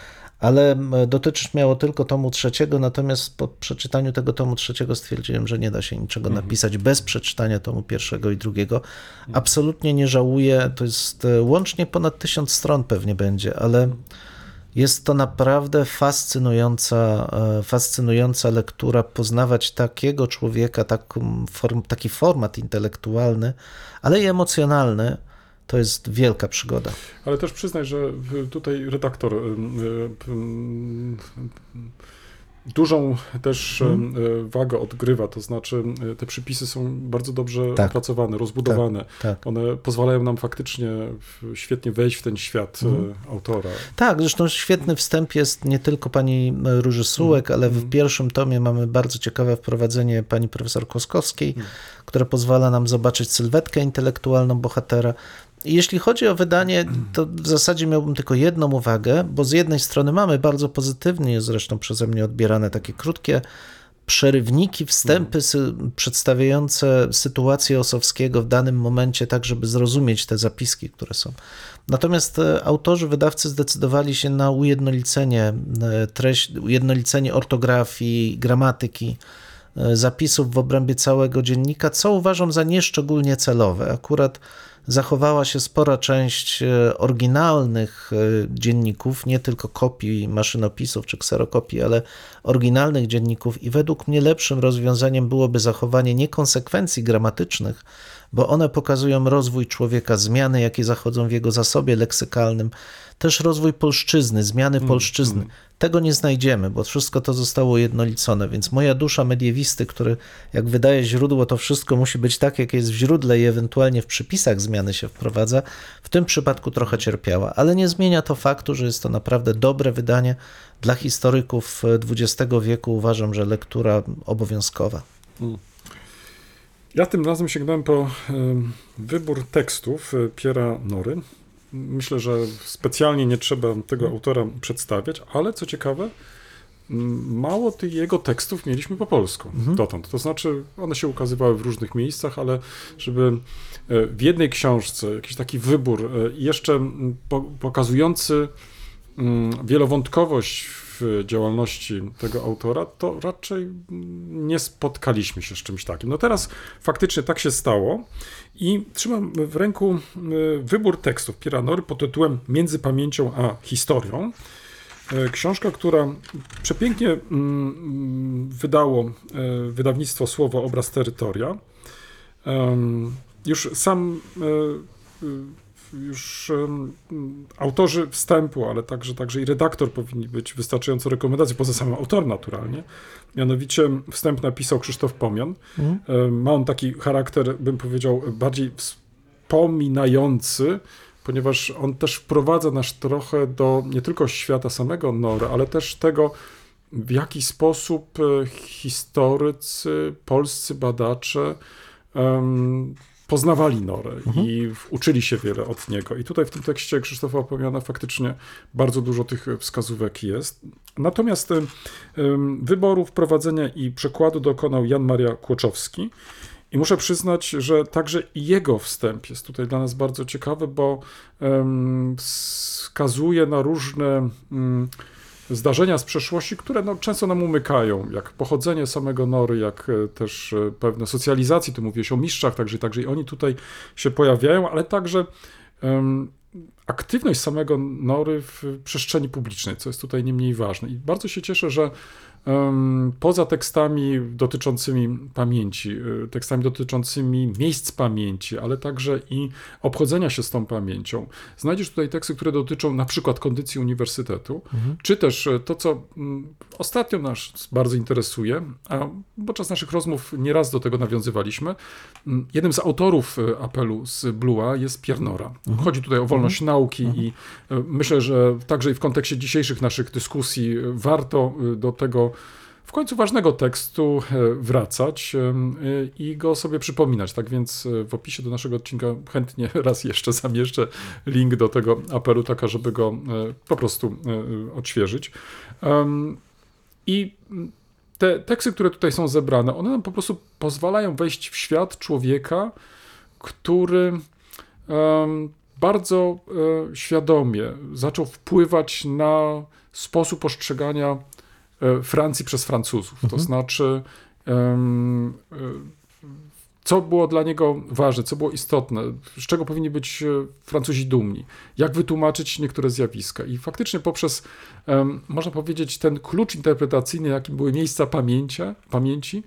ale dotyczyć miało tylko tomu trzeciego, natomiast po przeczytaniu tego tomu trzeciego stwierdziłem, że nie da się niczego mhm. napisać bez przeczytania tomu pierwszego i drugiego. Mhm. Absolutnie nie żałuję, to jest e, łącznie ponad tysiąc stron pewnie będzie, ale jest to naprawdę fascynująca, e, fascynująca lektura, poznawać takiego człowieka, taki format intelektualny, ale i emocjonalny, to jest wielka przygoda. Ale też przyznaj, że tutaj redaktor dużą też hmm. wagę odgrywa, to znaczy te przypisy są bardzo dobrze tak. opracowane, rozbudowane. Tak, tak. One pozwalają nam faktycznie świetnie wejść w ten świat hmm. autora. Tak, zresztą świetny wstęp jest nie tylko pani Róży Sułek, hmm. ale w mhm. pierwszym tomie mamy bardzo ciekawe wprowadzenie pani profesor Koskowskiej, mhm. które pozwala nam zobaczyć sylwetkę intelektualną bohatera. Jeśli chodzi o wydanie, to w zasadzie miałbym tylko jedną uwagę, bo z jednej strony mamy bardzo pozytywnie, zresztą przeze mnie odbierane takie krótkie przerywniki, wstępy sy przedstawiające sytuację Osowskiego w danym momencie, tak żeby zrozumieć te zapiski, które są. Natomiast e, autorzy, wydawcy zdecydowali się na ujednolicenie e, treści, ujednolicenie ortografii, gramatyki, e, zapisów w obrębie całego dziennika, co uważam za nieszczególnie celowe. Akurat zachowała się spora część e, oryginalnych e, dzienników, nie tylko kopii maszynopisów czy kserokopii, ale oryginalnych dzienników. I według mnie lepszym rozwiązaniem byłoby zachowanie niekonsekwencji gramatycznych, bo one pokazują rozwój człowieka, zmiany, jakie zachodzą w jego zasobie leksykalnym, też rozwój polszczyzny, zmiany mm, polszczyzny. Mm. Tego nie znajdziemy, bo wszystko to zostało ujednolicone, więc moja dusza mediewisty, który jak wydaje źródło, to wszystko musi być tak, jak jest w źródle i ewentualnie w przypisach zmiany się wprowadza, w tym przypadku trochę cierpiała, ale nie zmienia to faktu, że jest to naprawdę dobre wydanie dla historyków XX wieku. Uważam, że lektura obowiązkowa. Mm. Ja tym razem sięgnąłem po wybór tekstów e, Piera Nory. Myślę, że specjalnie nie trzeba tego mhm. autora przedstawiać, ale co ciekawe, mało tych jego tekstów mieliśmy po polsku mhm. dotąd. To znaczy, one się ukazywały w różnych miejscach, ale żeby e, w jednej książce jakiś taki wybór, e, jeszcze pokazujący wielowątkowość w działalności tego autora, to raczej nie spotkaliśmy się z czymś takim. No teraz faktycznie tak się stało i trzymam w ręku e, wybór tekstów Piranory pod tytułem Między pamięcią a historią. E, książka, która przepięknie mm, mm, wydało e, wydawnictwo Słowo Obraz Terytoria. Już sam już autorzy wstępu, ale także, także i redaktor powinni być wystarczająco rekomendacji, poza samym autorem naturalnie. Mianowicie wstęp napisał Krzysztof Pomian. Mhm. Ma on taki charakter, bym powiedział, bardziej wspominający, ponieważ on też wprowadza nas trochę do nie tylko świata samego Nora, ale też tego, w jaki sposób e, historycy, polscy badacze um, poznawali Norę mhm. i uczyli się wiele od niego. I tutaj w tym tekście Krzysztofa Opomiana faktycznie bardzo dużo tych wskazówek jest. Natomiast wyboru, wprowadzenia i przekładu dokonał Jan Maria Kłoczowski. I muszę przyznać, że także jego wstęp jest tutaj dla nas bardzo ciekawy, bo wskazuje na różne zdarzenia z przeszłości, które no, często nam umykają, jak pochodzenie samego Nory, jak e, też e, pewne socjalizacji, tu mówiłeś o mistrzach, także, także i oni tutaj się pojawiają, ale także em, aktywność samego Nory w przestrzeni publicznej, co jest tutaj nie mniej ważne. I bardzo się cieszę, że poza tekstami dotyczącymi pamięci, y, tekstami dotyczącymi miejsc pamięci, ale także i obchodzenia się z tą pamięcią, znajdziesz tutaj teksty, które dotyczą na przykład kondycji uniwersytetu, czy też y, to, co mm, ostatnio nas bardzo interesuje, a podczas naszych rozmów nieraz do tego nawiązywaliśmy, mm, jednym z autorów y, apelu z Blue'a jest Pierre Nora. Chodzi tutaj o wolność nauki i y, myślę, że także i w kontekście dzisiejszych naszych dyskusji warto do tego w końcu ważnego tekstu e, wracać y, i go sobie przypominać. Tak więc e, w opisie do naszego odcinka chętnie raz jeszcze zamieszczę link do tego apelu, taka, żeby go e, po prostu e, odświeżyć. I te teksty, które tutaj są zebrane, one nam po prostu pozwalają wejść w świat człowieka, który bardzo e, świadomie zaczął wpływać na sposób postrzegania e, Francji przez Francuzów. To znaczy, e, co było dla niego ważne, co było istotne, z czego powinni być e, Francuzi dumni, jak wytłumaczyć niektóre zjawiska. I faktycznie poprzez, można powiedzieć, ten klucz interpretacyjny, jakim były miejsca pamięcia, pamięci,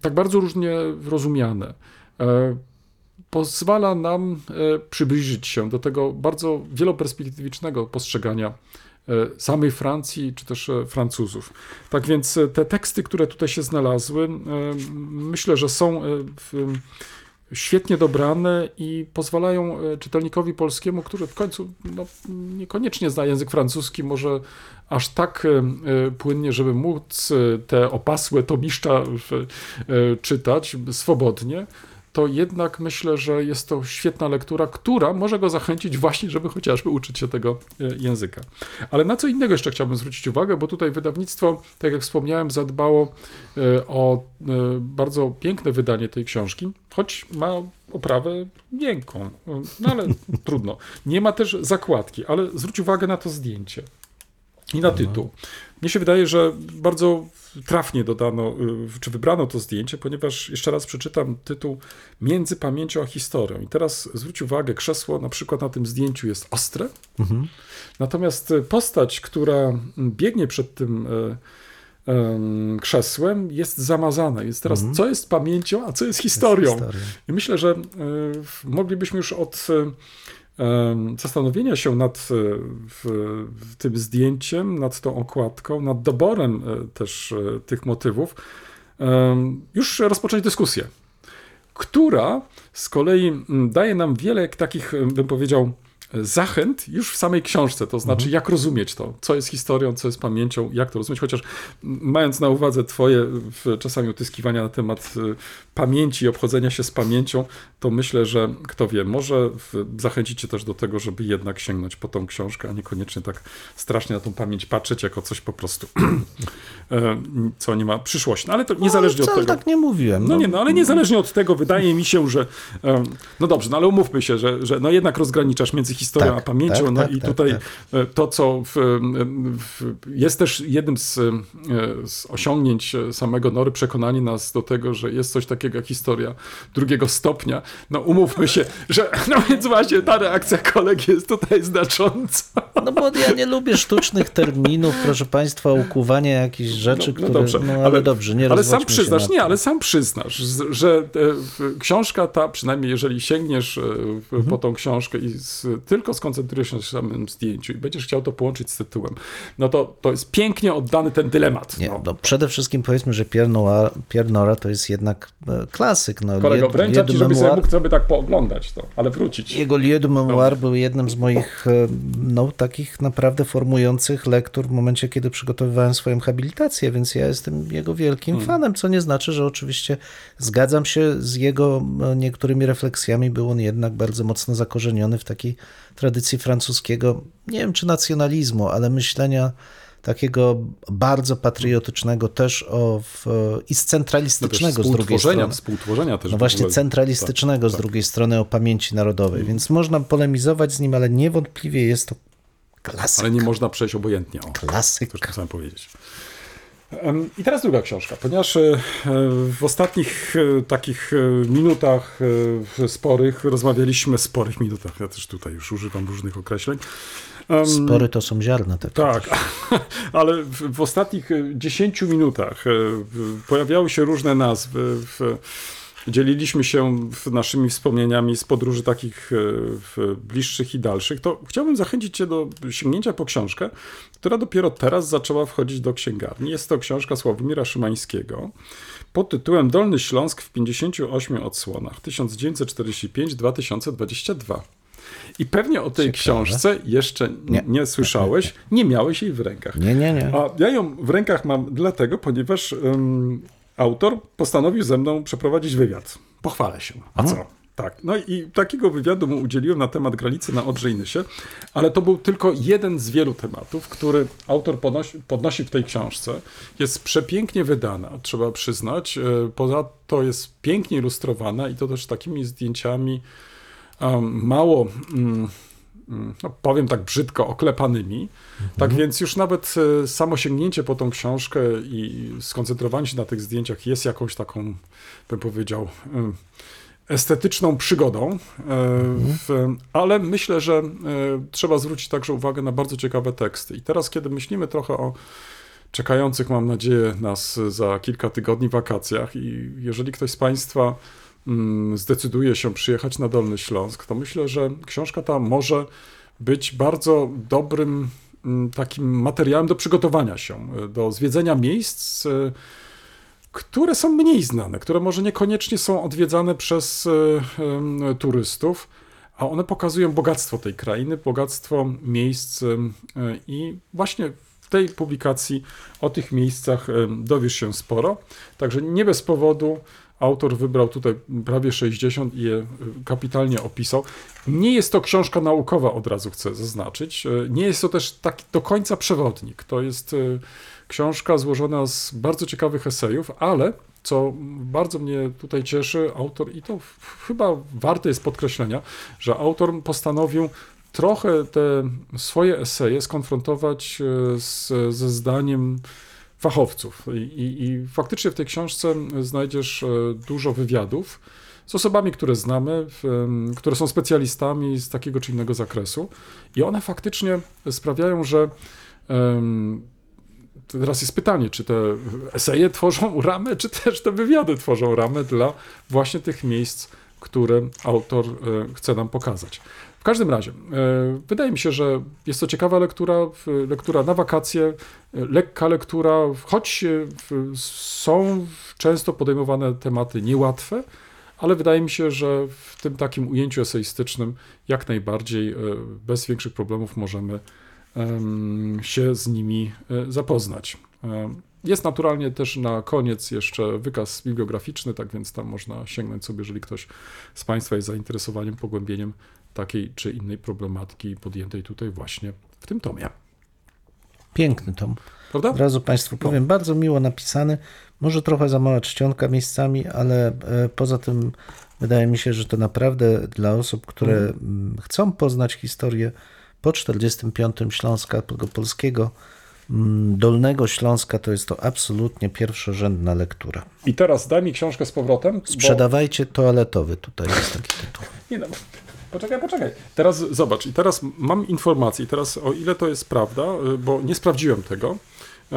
tak bardzo różnie rozumiane, e, pozwala nam e, przybliżyć się do tego bardzo wieloperspektywicznego postrzegania e, samej Francji czy też e, Francuzów. Tak więc e, te teksty, które tutaj się znalazły, e, myślę, że są e, świetnie dobrane i pozwalają e, czytelnikowi polskiemu, który w końcu no, niekoniecznie zna język francuski, może aż tak e, e, płynnie, żeby móc e, te opasłe tomiszcza e, czytać swobodnie, to jednak myślę, że jest to świetna lektura, która może go zachęcić właśnie, żeby chociażby uczyć się tego e, języka. Ale na co innego jeszcze chciałbym zwrócić uwagę, bo tutaj wydawnictwo, tak jak wspomniałem, zadbało e, o e, bardzo piękne wydanie tej książki, choć ma oprawę miękką, no ale trudno. Nie ma też zakładki, ale zwróć uwagę na to zdjęcie i na tytuł. Mnie się wydaje, że bardzo trafnie dodano, y, czy wybrano to zdjęcie, ponieważ jeszcze raz przeczytam tytuł Między pamięcią a historią. I teraz zwróć uwagę, krzesło na przykład na tym zdjęciu jest ostre, natomiast y, postać, która biegnie przed tym y, em, krzesłem jest zamazana. Jest teraz, co jest pamięcią, a co jest historią. historią. I myślę, że moglibyśmy już od zastanowienia się nad w tym zdjęciem, nad tą okładką, nad doborem y, też y, tych motywów, już rozpocząć dyskusję, która z kolei daje nam wiele takich, bym powiedział, zachęt już w samej książce, to znaczy jak rozumieć to, co jest historią, co jest pamięcią, jak to rozumieć, chociaż mając na uwadze twoje czasami utyskiwania na temat y, pamięci i obchodzenia się z pamięcią, to myślę, że kto wie, może zachęcicie też do tego, żeby jednak sięgnąć po tą książkę, a niekoniecznie tak strasznie na tą pamięć patrzeć jako coś po prostu, e, co nie ma przyszłości. No, ale to niezależnie no, od tego. tak nie mówiłem. No nie, no ale niezależnie od tego wydaje mi się, że no dobrze, no ale umówmy się, że, że no jednak rozgraniczasz między historią Tak, a pamięcią, tak, no tak, i tak, tutaj tak. e, to, co w, em, w, jest też jednym z, e, z osiągnięć e, samego Nory, przekonanie nas do tego, że jest coś takiego jak historia drugiego stopnia. No umówmy się, że no więc właśnie ta reakcja koleg jest tutaj znacząca. No bo ja nie lubię sztucznych terminów, proszę państwa, ukuwania jakichś rzeczy, No, no które... dobrze, no ale, dobrze, nie Ale sam przyznasz, nie, ale sam przyznasz, że e, książka ta, przynajmniej jeżeli sięgniesz e, w- Mhm. po tą książkę i z, tylko skoncentrujesz się na samym zdjęciu i będziesz chciał to połączyć z tytułem, no to, to jest pięknie oddany ten dylemat. Nie, no. no, przede wszystkim powiedzmy, że Pierre, Noir, Pierre Nora to jest jednak e, klasyk. No, Kolego, Lied- wręczam Lied ci, żebyś sobie mógł sobie tak pooglądać to, ale wrócić. Jego Lieu de Memoire był jednym z moich e, no, takich naprawdę formujących lektur w momencie, kiedy przygotowywałem swoją habilitację, więc ja jestem jego wielkim Hmm. fanem, co nie znaczy, że oczywiście zgadzam się z jego e, niektórymi refleksjami. Był on jednak bardzo mocno zakorzeniony w takiej tradycji francuskiego, nie wiem czy nacjonalizmu, ale myślenia takiego bardzo patriotycznego też o, w, i No scentralistycznego z drugiej strony. współtworzenia też. No właśnie centralistycznego z tak. drugiej strony o pamięci narodowej, więc można polemizować z nim, ale niewątpliwie jest to Klasyk. ale nie można przejść obojętnie. O, Klasyk. to chciałem powiedzieć. I teraz druga książka, ponieważ e, w ostatnich e, takich e, minutach sporych rozmawialiśmy, sporych minutach, ja też tutaj już używam różnych określeń. Spory to są ziarna. Tak. tak, ale w, ostatnich e, 10 minutach pojawiały się różne nazwy. W, dzieliliśmy się naszymi wspomnieniami z podróży takich e, bliższych i dalszych. To chciałbym zachęcić Cię do sięgnięcia po książkę, która dopiero teraz zaczęła wchodzić do księgarni. Jest to książka Sławomira Szymańskiego pod tytułem Dolny Śląsk w 58 odsłonach 1945-2022. I pewnie o tej Ciekawe. książce jeszcze nie, Nie. słyszałeś, nie miałeś jej w rękach. Nie, nie, nie. A ja ją w rękach mam dlatego, ponieważ ym, autor postanowił ze mną przeprowadzić wywiad. Pochwalę się. A co? Tak. No i takiego wywiadu mu udzieliłem na temat granicy na Odrze i Nysie, ale to był tylko jeden z wielu tematów, który autor podnosi, podnosi w tej książce. Jest przepięknie wydana, trzeba przyznać. E, Poza to jest pięknie ilustrowana i to też takimi zdjęciami um, mało, mm, no powiem tak brzydko, oklepanymi. Tak więc już nawet e, samo sięgnięcie po tą książkę i skoncentrowanie się na tych zdjęciach jest jakąś taką, bym powiedział, em, estetyczną przygodą, e, w, ale myślę, że e, trzeba zwrócić także uwagę na bardzo ciekawe teksty. I teraz, kiedy myślimy trochę o czekających, mam nadzieję, nas za kilka tygodni wakacjach i jeżeli ktoś z Państwa mm, zdecyduje się przyjechać na Dolny Śląsk, to myślę, że książka ta może być bardzo dobrym mm, takim materiałem do przygotowania się, e, do zwiedzenia miejsc, e, które są mniej znane, które może niekoniecznie są odwiedzane przez e, turystów, a one pokazują bogactwo tej krainy, bogactwo miejsc i właśnie w tej publikacji o tych miejscach dowiesz się sporo. Także nie bez powodu autor wybrał tutaj prawie 60 i je e, kapitalnie opisał. Nie jest to książka naukowa, od razu chcę zaznaczyć. E, Nie jest to też taki do końca przewodnik. To jest e, książka złożona z bardzo ciekawych esejów, ale co bardzo mnie tutaj cieszy, autor, i to chyba warte jest podkreślenia, że autor postanowił trochę te swoje eseje skonfrontować z, ze zdaniem fachowców. I, i, I faktycznie w tej książce znajdziesz e, dużo wywiadów z osobami, które znamy, które są specjalistami z takiego czy innego zakresu. I one faktycznie sprawiają, że teraz jest pytanie, czy te eseje tworzą ramę, czy też te wywiady tworzą ramę dla właśnie tych miejsc, które autor e, chce nam pokazać. W każdym razie, e, wydaje mi się, że jest to ciekawa lektura, lektura na wakacje, e, lekka lektura, choć e, są często podejmowane tematy niełatwe, ale wydaje mi się, że w tym takim ujęciu eseistycznym jak najbardziej bez większych problemów możemy em, się z nimi zapoznać. Jest naturalnie też na koniec jeszcze wykaz bibliograficzny, tak więc tam można sięgnąć sobie, jeżeli ktoś z Państwa jest zainteresowaniem pogłębieniem takiej czy innej problematyki podjętej tutaj właśnie w tym tomie. Piękny tom. Prawda? Od razu Państwu powiem, bardzo miło napisany. Może trochę za mała czcionka miejscami, ale e, poza tym wydaje mi się, że to naprawdę dla osób, które mm, chcą poznać historię po 45 Śląska, polskiego, Dolnego Śląska, to jest to absolutnie pierwszorzędna lektura. I teraz daj mi książkę z powrotem. bo- Sprzedawajcie toaletowy, tutaj jest taki tytuł. Nie no, poczekaj, poczekaj. Teraz zobacz, i teraz mam informację, teraz o ile to jest prawda, y, bo nie sprawdziłem tego. y,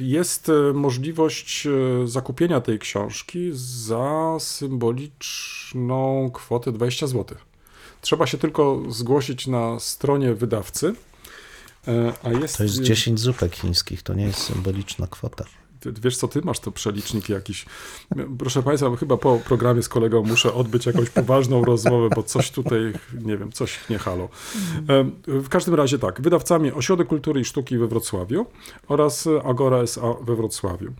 Jest y, możliwość zakupienia tej książki za symboliczną kwotę 20 zł. Trzeba się tylko zgłosić na stronie wydawcy. A jest, To jest y, 10 zupek chińskich, to nie jest symboliczna kwota. Wiesz co, ty masz to przelicznik jakiś. Proszę Państwa, chyba po programie z kolegą muszę odbyć jakąś poważną rozmowę, bo coś tutaj, nie wiem, coś nie halo. W każdym razie tak, wydawcami Ośrodek Kultury i Sztuki we Wrocławiu oraz Agora S.A. we Wrocławiu.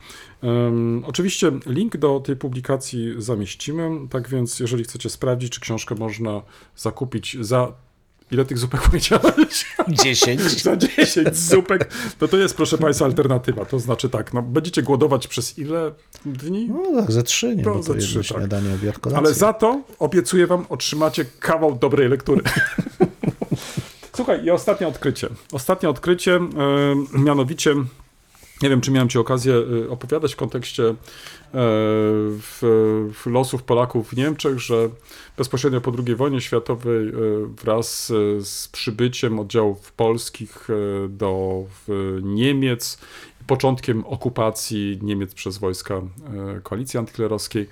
Oczywiście link do tej publikacji zamieścimy, tak więc jeżeli chcecie sprawdzić, czy książkę można zakupić za... Ile tych zupek powiedziałeś? 10? za 10 zupek, to to jest, proszę Państwa, alternatywa. To znaczy tak, no, będziecie głodować przez ile dni? No tak, ze trzy, nie? To Bo ze to trzy, jedno tak. śniadanie, obiad, kolacja. Ale za to obiecuję Wam, otrzymacie kawał dobrej lektury. Słuchaj, i ostatnie odkrycie. Ostatnie odkrycie, e, mianowicie, nie wiem, czy miałem Ci okazję e, opowiadać w kontekście w, w losów Polaków w Niemczech, że bezpośrednio po II wojnie światowej e, wraz e, z przybyciem oddziałów polskich e, do Niemiec, początkiem okupacji Niemiec przez wojska e, koalicji antyklerowskiej,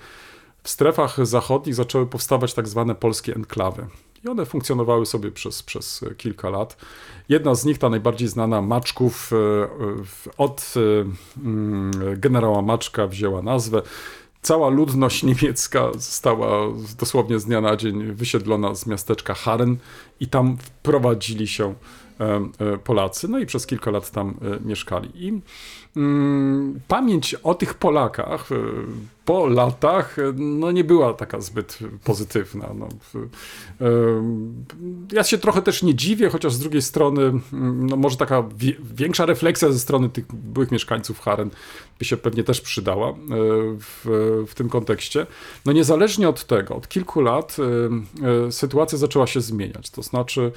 w strefach zachodnich zaczęły powstawać tak zwane polskie enklawy. I one funkcjonowały sobie przez, przez kilka lat. Jedna z nich, ta najbardziej znana, Maczków, e, od e, mm, generała Maczka wzięła nazwę. Cała ludność niemiecka została dosłownie z dnia na dzień wysiedlona z miasteczka Haren i tam wprowadzili się e, Polacy, no i przez kilka lat tam mieszkali. I pamięć o tych Polakach e, po latach e, no, nie była taka zbyt pozytywna. No, em, ja się trochę też nie dziwię, chociaż z drugiej strony mm, no, może taka większa refleksja ze strony tych byłych mieszkańców Haren by się pewnie też przydała e, w, w tym kontekście. No niezależnie od tego, od kilku lat e, e, sytuacja zaczęła się zmieniać. To znaczy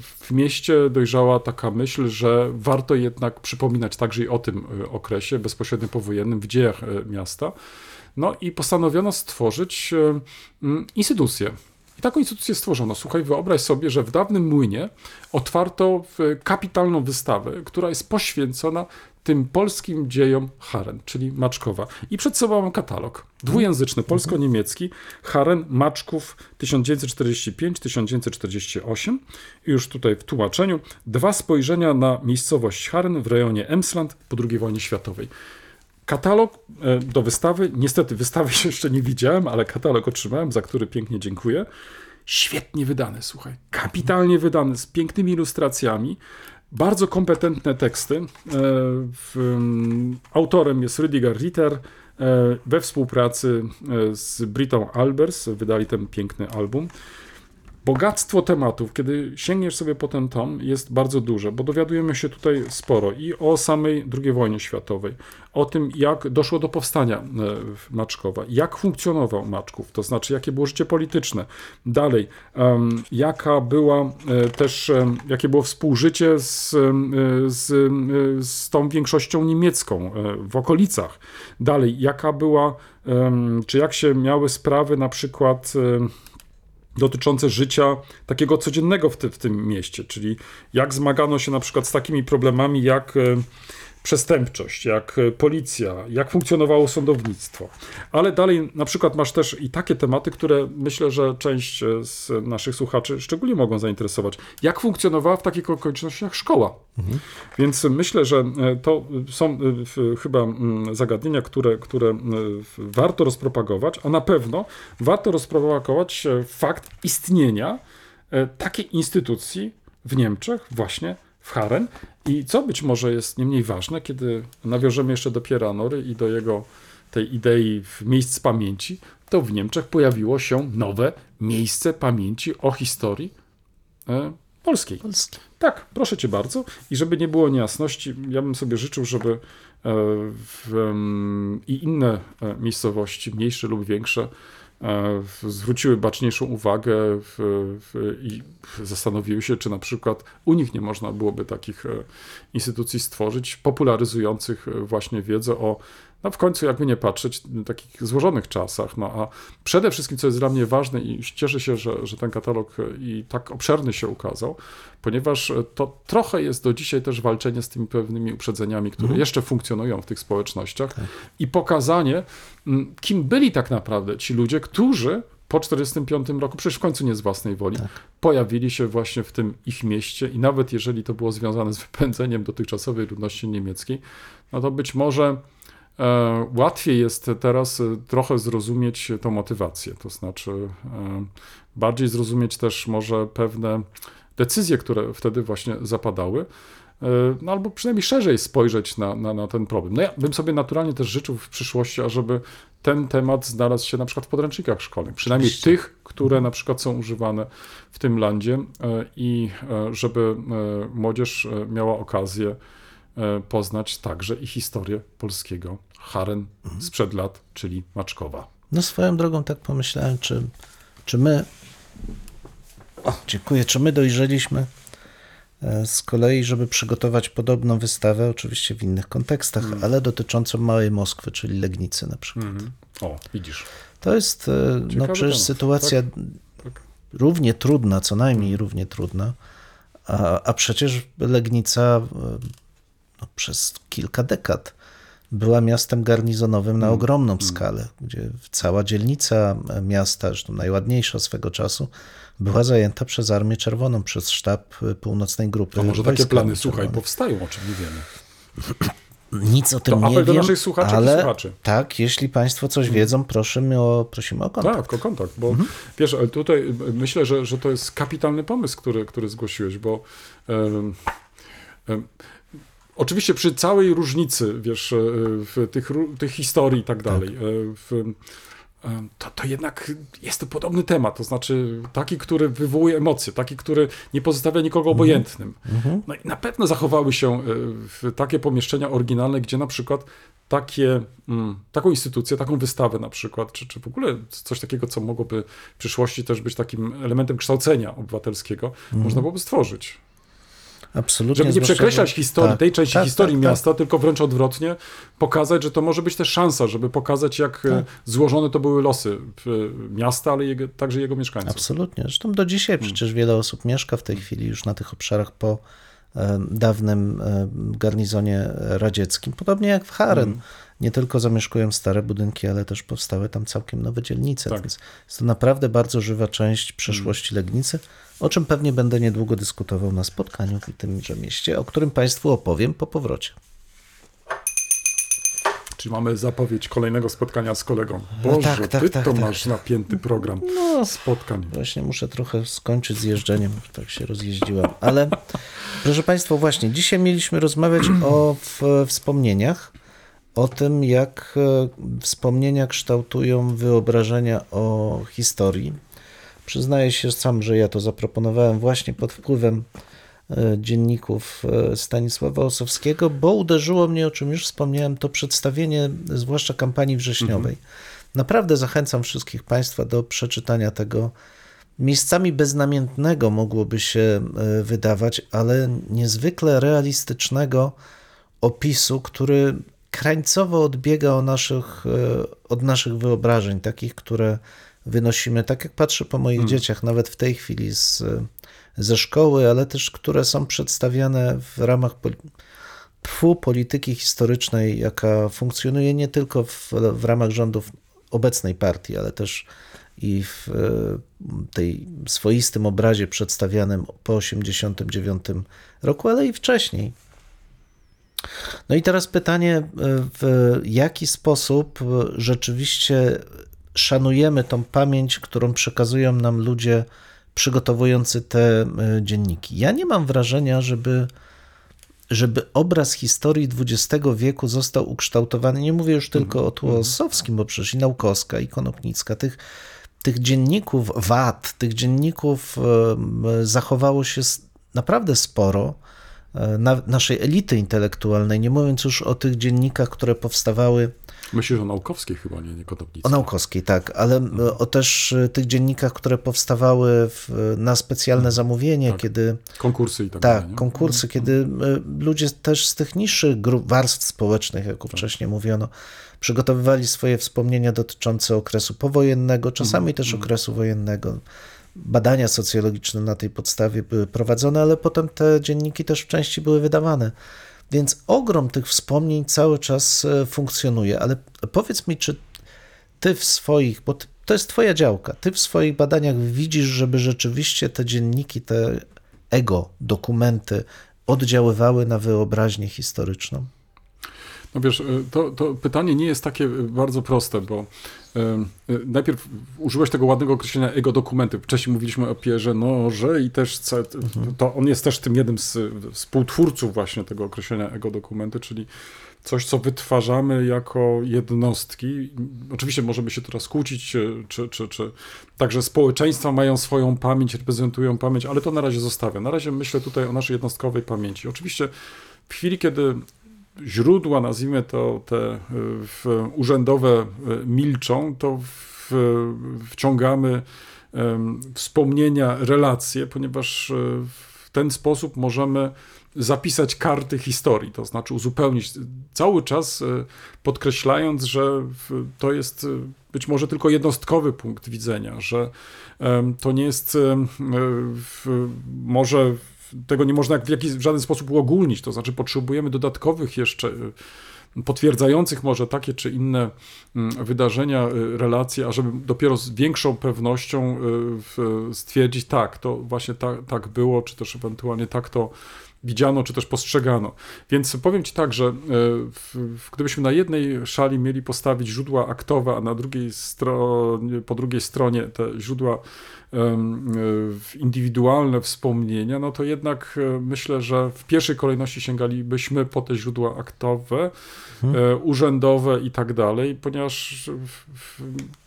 w mieście dojrzała taka myśl, że warto jednak przypominać także i o tym e, okresie bezpośrednio powojennym w dziejach e, miasta. No i postanowiono stworzyć e, mm, instytucję. Taką instytucję stworzono. Słuchaj, wyobraź sobie, że w dawnym młynie otwarto kapitalną wystawę, która jest poświęcona tym polskim dziejom Haren, czyli Maczkowa. I przed sobą mam katalog. Dwujęzyczny, polsko-niemiecki. Haren, Maczków 1945-1948. I już tutaj w tłumaczeniu. Dwa spojrzenia na miejscowość Haren w rejonie Emsland po II wojnie światowej. Katalog e, do wystawy. Niestety wystawy jeszcze nie widziałem, ale katalog otrzymałem, za który pięknie dziękuję. Świetnie wydany, słuchaj. Kapitalnie wydany, z pięknymi ilustracjami. Bardzo kompetentne teksty. E, Autorem jest Rüdiger Ritter. e, We współpracy z Britą Albers wydali ten piękny album. Bogactwo tematów, kiedy sięgniesz sobie po ten tom, jest bardzo duże, bo dowiadujemy się tutaj sporo i o samej II wojnie światowej, o tym, jak doszło do powstania e, Maczkowa, jak funkcjonował Maczków, to znaczy, jakie było życie polityczne. Dalej, jaka była e, też, jakie było współżycie z, e, z, z tą większością niemiecką w okolicach. Dalej, jaka była, czy jak się miały sprawy na przykład dotyczące życia takiego codziennego w, ty, w tym mieście, czyli jak zmagano się na przykład z takimi problemami jak e, przestępczość, jak e, policja, jak funkcjonowało sądownictwo. Ale dalej na przykład masz też i takie tematy, które myślę, że część e, z naszych słuchaczy szczególnie mogą zainteresować. Jak funkcjonowała w takich okolicznościach szkoła? Więc myślę, że e, to są chyba mm, zagadnienia, które, które warto rozpropagować, a na pewno warto rozpropagować fakt istnienia takiej instytucji w Niemczech, właśnie w Haren. I co być może jest nie mniej ważne, kiedy nawiążemy jeszcze do Piera Nory i do jego tej idei w miejsc pamięci, to w Niemczech pojawiło się nowe miejsce pamięci o historii e, polskiej. Polski. Tak, proszę cię bardzo. I żeby nie było niejasności, ja bym sobie życzył, żeby e, w, i inne e, miejscowości, mniejsze lub większe, zwróciły baczniejszą uwagę w, w, i zastanowiły się, czy na przykład u nich nie można byłoby takich e, instytucji stworzyć, popularyzujących e, właśnie wiedzę o, no w końcu jakby nie patrzeć, takich złożonych czasach. No a przede wszystkim, co jest dla mnie ważne i cieszę się, że, że ten katalog e, i tak obszerny się ukazał, ponieważ e, to trochę jest do dzisiaj też walczenie z tymi pewnymi uprzedzeniami, które jeszcze funkcjonują w tych społecznościach i pokazanie, kim byli tak naprawdę ci ludzie, którzy po 1945 roku, przecież w końcu nie z własnej woli, pojawili się właśnie w tym ich mieście i nawet jeżeli to było związane z wypędzeniem dotychczasowej ludności niemieckiej, no to być może łatwiej jest teraz e, trochę zrozumieć tą motywację, to znaczy e, bardziej zrozumieć też może pewne decyzje, które wtedy właśnie zapadały, e, no albo przynajmniej szerzej spojrzeć na, na, na ten problem. No ja bym sobie naturalnie też życzył w przyszłości, ażeby ten temat znalazł się na przykład w podręcznikach szkolnych, przynajmniej Oczywiście. tych, które na przykład są używane w tym landzie e, i e, żeby e, młodzież e, miała okazję e, poznać także i historię polskiego Haren sprzed lat, czyli Maczkowa. No swoją drogą tak pomyślałem, czy, czy my O, dziękuję. Czy my dojrzeliśmy e, z kolei, żeby przygotować podobną wystawę, oczywiście w innych kontekstach, Mm. ale dotyczącą Małej Moskwy, czyli Legnicy na przykład. Mhm. O, widzisz. To jest e, no, przecież temat, sytuacja Tak. równie trudna, co najmniej równie trudna, a, a przecież Legnica e, no, przez kilka dekad była miastem garnizonowym na ogromną skalę, gdzie cała dzielnica miasta, zresztą najładniejsza swego czasu, była zajęta przez Armię Czerwoną, przez sztab Północnej Grupy. To może takie plany, słuchaj, powstają, o czym nie wiemy. Nic o tym To nie apel do wiem, naszych słuchaczek i ale słuchaczy. tak, jeśli Państwo coś wiedzą, prosimy o, prosimy o kontakt. Tak, o kontakt, bo Mhm. wiesz, ale tutaj myślę, że, że to jest kapitalny pomysł, który, który zgłosiłeś, bo em, em, oczywiście przy całej różnicy, wiesz, e, w tych, tych historii i tak dalej, e, w, em, to, to jednak jest to podobny temat, to znaczy taki, który wywołuje emocje, taki, który nie pozostawia nikogo Mhm. obojętnym. No i na pewno zachowały się e, takie pomieszczenia oryginalne, gdzie na przykład takie, mm, taką instytucję, taką wystawę na przykład, czy, czy w ogóle coś takiego, co mogłoby w przyszłości też być takim elementem kształcenia obywatelskiego, Mhm. można byłoby stworzyć. Absolutnie. Żeby nie przekreślać że- historii, tak, tej części tak, historii tak, miasta, tylko wręcz odwrotnie, pokazać, że to może być też szansa, żeby pokazać, jak e, złożone to były losy e, miasta, ale jego, także jego mieszkańców. Absolutnie. Zresztą do dzisiaj Hmm. przecież wiele osób mieszka w tej chwili już na tych obszarach po dawnym e, garnizonie radzieckim. Podobnie jak w Haren. Hmm. Nie tylko zamieszkują stare budynki, ale też powstały tam całkiem nowe dzielnice. Tak. Więc jest to naprawdę bardzo żywa część przeszłości Legnicy, o czym pewnie będę niedługo dyskutował na spotkaniu w tymże mieście, o którym Państwu opowiem po powrocie. Czyli mamy zapowiedź kolejnego spotkania z kolegą. Boże, tak, tak, ty tak, to tak. masz napięty program No, spotkań. Właśnie muszę trochę skończyć z jeżdżeniem, tak się rozjeździłem. Ale proszę Państwa, właśnie dzisiaj mieliśmy rozmawiać o w, wspomnieniach, o tym, jak e, wspomnienia kształtują wyobrażenia o historii. Przyznaję się sam, że ja to zaproponowałem właśnie pod wpływem dzienników e, Stanisława Osowskiego, bo uderzyło mnie, o czym już wspomniałem, to przedstawienie, zwłaszcza kampanii wrześniowej. Naprawdę zachęcam wszystkich Państwa do przeczytania tego. Miejscami beznamiętnego mogłoby się e, wydawać, ale niezwykle realistycznego opisu, który krańcowo odbiega o naszych, e, od naszych wyobrażeń, takich, które wynosimy, tak jak patrzę po moich dzieciach, nawet w tej chwili z, ze szkoły, ale też które są przedstawiane w ramach tfu polityki historycznej, jaka funkcjonuje nie tylko w, w ramach rządów obecnej partii, ale też i w e, tej swoistym obrazie przedstawianym po 1989 roku, ale i wcześniej. No i teraz pytanie, e, w jaki sposób rzeczywiście szanujemy tą pamięć, którą przekazują nam ludzie przygotowujący te e, dzienniki. Ja nie mam wrażenia, żeby żeby obraz historii XX wieku został ukształtowany, nie mówię już tylko o Tłosowskim, bo przecież i Naukowska, i Konopnicka, tych, tych dzienników wad, tych dzienników em, zachowało się naprawdę sporo. e, na, naszej elity intelektualnej, nie mówiąc już o tych dziennikach, które powstawały Myślisz o Naukowskiej chyba, nie, nie Kotownicy. o Naukowskiej, tak, ale m, o też e, tych dziennikach, które powstawały w, na specjalne zamówienie, Tak. kiedy Konkursy i tak, tak, dalej. nie? konkursy, kiedy e, ludzie też z tych niższych grup, warstw społecznych, jak wcześniej mówiono, przygotowywali swoje wspomnienia dotyczące okresu powojennego, czasami też okresu wojennego. Badania socjologiczne na tej podstawie były prowadzone, ale potem te dzienniki też w części były wydawane. Więc ogrom tych wspomnień cały czas e, funkcjonuje, ale powiedz mi, czy ty w swoich, bo to jest twoja działka, ty w swoich badaniach widzisz, żeby rzeczywiście te dzienniki, te ego, dokumenty oddziaływały na wyobraźnię historyczną? No wiesz, y, to, to pytanie nie jest takie y, bardzo proste, bo najpierw użyłeś tego ładnego określenia ego dokumenty. Wcześniej mówiliśmy o Pierze Noże i też ce- to on jest też tym jednym z współtwórców właśnie tego określenia ego dokumenty, czyli coś, co wytwarzamy jako jednostki. Oczywiście możemy się teraz kłócić, y, czy, czy, czy także społeczeństwa mają swoją pamięć, reprezentują pamięć, ale to na razie zostawiam. Na razie myślę tutaj o naszej jednostkowej pamięci. Oczywiście w chwili, kiedy źródła, nazwijmy to te y, urzędowe y, milczą, to w, wciągamy em, wspomnienia, relacje, ponieważ w ten sposób możemy zapisać karty historii, to znaczy uzupełnić, cały czas podkreślając, że to jest być może tylko jednostkowy punkt widzenia, że to nie jest może tego nie można w, jakiś, w żaden sposób uogólnić, to znaczy potrzebujemy dodatkowych jeszcze e, potwierdzających może takie czy inne mm, wydarzenia, y, relacje, ażeby dopiero z większą pewnością y, stwierdzić, tak, to właśnie tak, tak było, czy też ewentualnie tak to widziano, czy też postrzegano. Więc powiem Ci tak, że w, gdybyśmy na jednej szali mieli postawić źródła aktowe, a na drugiej stronie, po drugiej stronie te źródła y, indywidualne wspomnienia, no to jednak y, myślę, że w pierwszej kolejności sięgalibyśmy po te źródła aktowe, e, urzędowe i tak dalej, ponieważ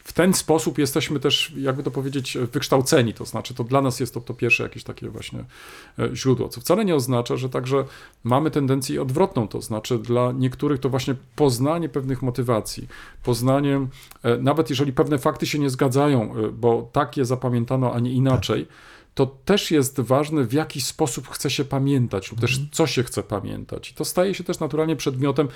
w, ten sposób jesteśmy też, jakby to powiedzieć, wykształceni, to znaczy to dla nas jest to, to pierwsze jakieś takie właśnie e, źródło, co wcale nie oznacza, że także mamy tendencję odwrotną, to znaczy dla niektórych to właśnie poznanie pewnych motywacji, poznanie, e, nawet jeżeli pewne fakty się nie zgadzają, e, bo tak je zapamiętano, a nie inaczej, to też jest ważne, w jaki sposób chce się pamiętać, lub też co się chce pamiętać. I to staje się też naturalnie przedmiotem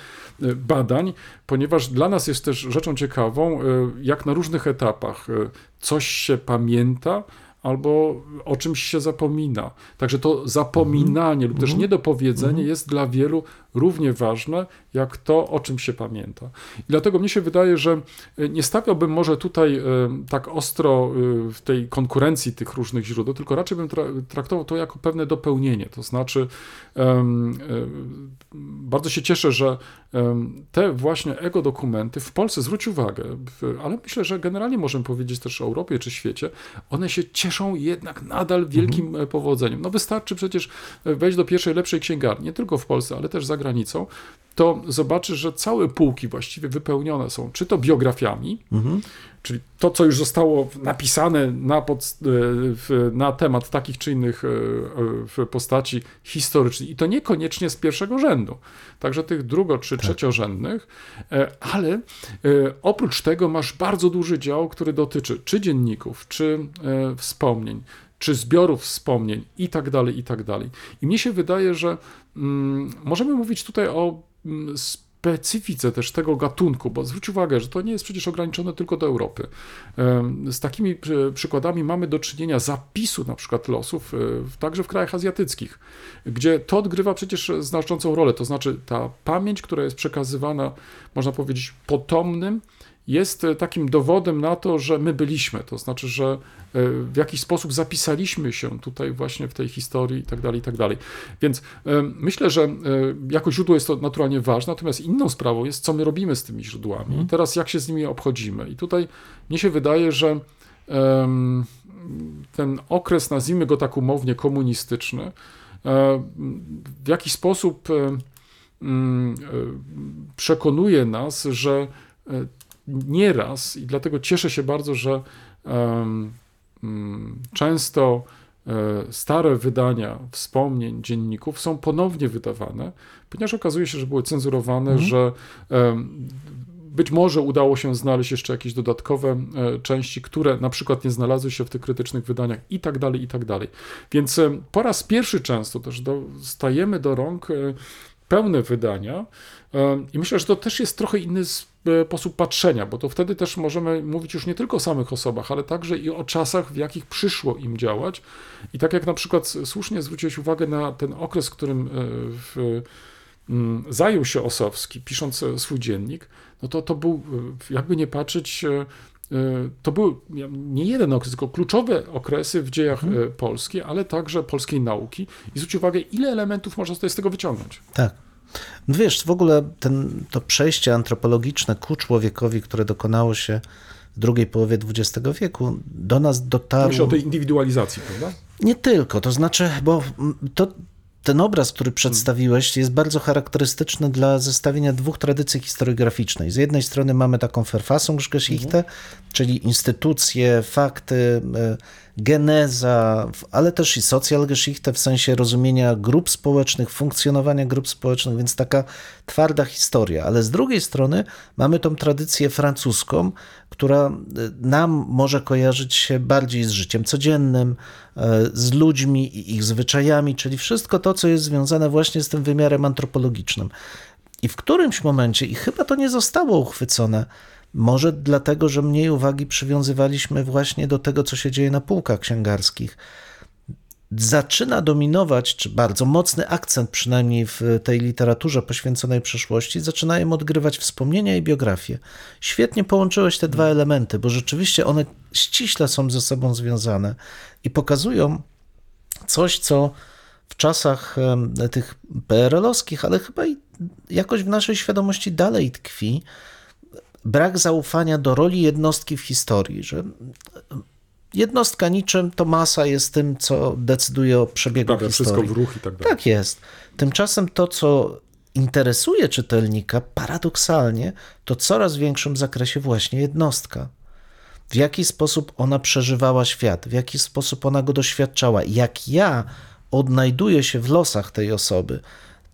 e, badań, ponieważ dla nas jest też rzeczą ciekawą, e, jak na różnych etapach e, coś się pamięta, albo o czymś się zapomina. Także to zapominanie lub też niedopowiedzenie jest dla wielu równie ważne, jak to, o czym się pamięta. I dlatego mnie się wydaje, że e, nie stawiałbym może tutaj e, tak ostro e, w tej konkurencji tych różnych źródeł, tylko raczej bym tra- traktował to jako pewne dopełnienie. To znaczy, bardzo się cieszę, że te właśnie ego dokumenty w Polsce, zwróć uwagę, ale myślę, że generalnie możemy powiedzieć też o Europie czy świecie, one się cieszą jednak nadal wielkim e, powodzeniem. No wystarczy przecież wejść do pierwszej lepszej księgarni, nie tylko w Polsce, ale też za granicą, to zobaczysz, że całe półki właściwie wypełnione są czy to biografiami, czyli to, co już zostało napisane na, pod, e, na temat takich czy innych e, postaci historycznych. I to niekoniecznie z pierwszego rzędu, także tych drugo- czy trzeciorzędnych, e, ale oprócz tego masz bardzo duży dział, który dotyczy czy dzienników, czy wspomnień, czy zbiorów wspomnień i tak dalej, i tak dalej. I mnie się wydaje, że mm, możemy mówić tutaj o specyfice też tego gatunku, bo zwróć uwagę, że to nie jest przecież ograniczone tylko do Europy. Z takimi przy- przykładami mamy do czynienia zapisu na przykład losów w- także w krajach azjatyckich, gdzie to odgrywa przecież znaczącą rolę, to znaczy ta pamięć, która jest przekazywana, można powiedzieć, potomnym, jest e, takim dowodem na to, że my byliśmy, to znaczy, że e, w jakiś sposób zapisaliśmy się tutaj właśnie w tej historii i tak dalej, i tak dalej. Więc e, myślę, że jako źródło jest to naturalnie ważne, natomiast inną sprawą jest, co my robimy z tymi źródłami i teraz jak się z nimi obchodzimy. I tutaj mnie się wydaje, że ten okres, nazwijmy go tak umownie, komunistyczny, w jakiś sposób mm, przekonuje nas, że nieraz, i dlatego cieszę się bardzo, że mm, często e, stare wydania wspomnień dzienników są ponownie wydawane, ponieważ okazuje się, że były cenzurowane, że em, być może udało się znaleźć jeszcze jakieś dodatkowe e, części, które na przykład nie znalazły się w tych krytycznych wydaniach i tak dalej, i tak dalej. Więc po raz pierwszy często też dostajemy do rąk e, pełne wydania i myślę, że to też jest trochę inny sposób patrzenia, bo to wtedy też możemy mówić już nie tylko o samych osobach, ale także i o czasach, w jakich przyszło im działać. I tak jak na przykład słusznie zwróciłeś uwagę na ten okres, w którym e, w, mm, zajął się Osowski, pisząc e, swój dziennik, no to to był, e, jakby nie patrzeć, e, e, to był nie jeden okres, tylko kluczowe okresy w dziejach e, Polski, ale także polskiej nauki. I zwróć uwagę, ile elementów można tutaj z tego wyciągnąć. Tak. No wiesz, w ogóle ten, to przejście antropologiczne ku człowiekowi, które dokonało się w drugiej połowie XX wieku, do nas dotarło. Myślę o tej indywidualizacji, prawda? Nie tylko, to znaczy, bo to, ten obraz, który przedstawiłeś, jest bardzo charakterystyczny dla zestawienia dwóch tradycji historiograficznej. Z jednej strony mamy taką Verfassungsgeschichte, czyli instytucje, fakty, e, geneza, ale też i Sozialgeschichte w sensie rozumienia grup społecznych, funkcjonowania grup społecznych, więc taka twarda historia. Ale z drugiej strony mamy tą tradycję francuską, która e, nam może kojarzyć się bardziej z życiem codziennym, e, z ludźmi i ich zwyczajami, czyli wszystko to, co jest związane właśnie z tym wymiarem antropologicznym. I w którymś momencie, i chyba to nie zostało uchwycone, może dlatego, że mniej uwagi przywiązywaliśmy właśnie do tego, co się dzieje na półkach księgarskich. Zaczyna dominować, czy bardzo mocny akcent, przynajmniej w tej literaturze poświęconej przeszłości, zaczynają odgrywać wspomnienia i biografie. Świetnie połączyłeś te dwa elementy, bo rzeczywiście one ściśle są ze sobą związane i pokazują coś, co w czasach tych PRL-owskich, ale chyba i jakoś w naszej świadomości dalej tkwi, brak zaufania do roli jednostki w historii, że jednostka niczym to masa jest tym, co decyduje o przebiegu Prawda, historii. wszystko w ruch i tak dalej. Tak jest. Tymczasem to, co interesuje czytelnika, paradoksalnie, to coraz większym zakresie właśnie jednostka. W jaki sposób ona przeżywała świat, w jaki sposób ona go doświadczała, jak ja odnajduję się w losach tej osoby,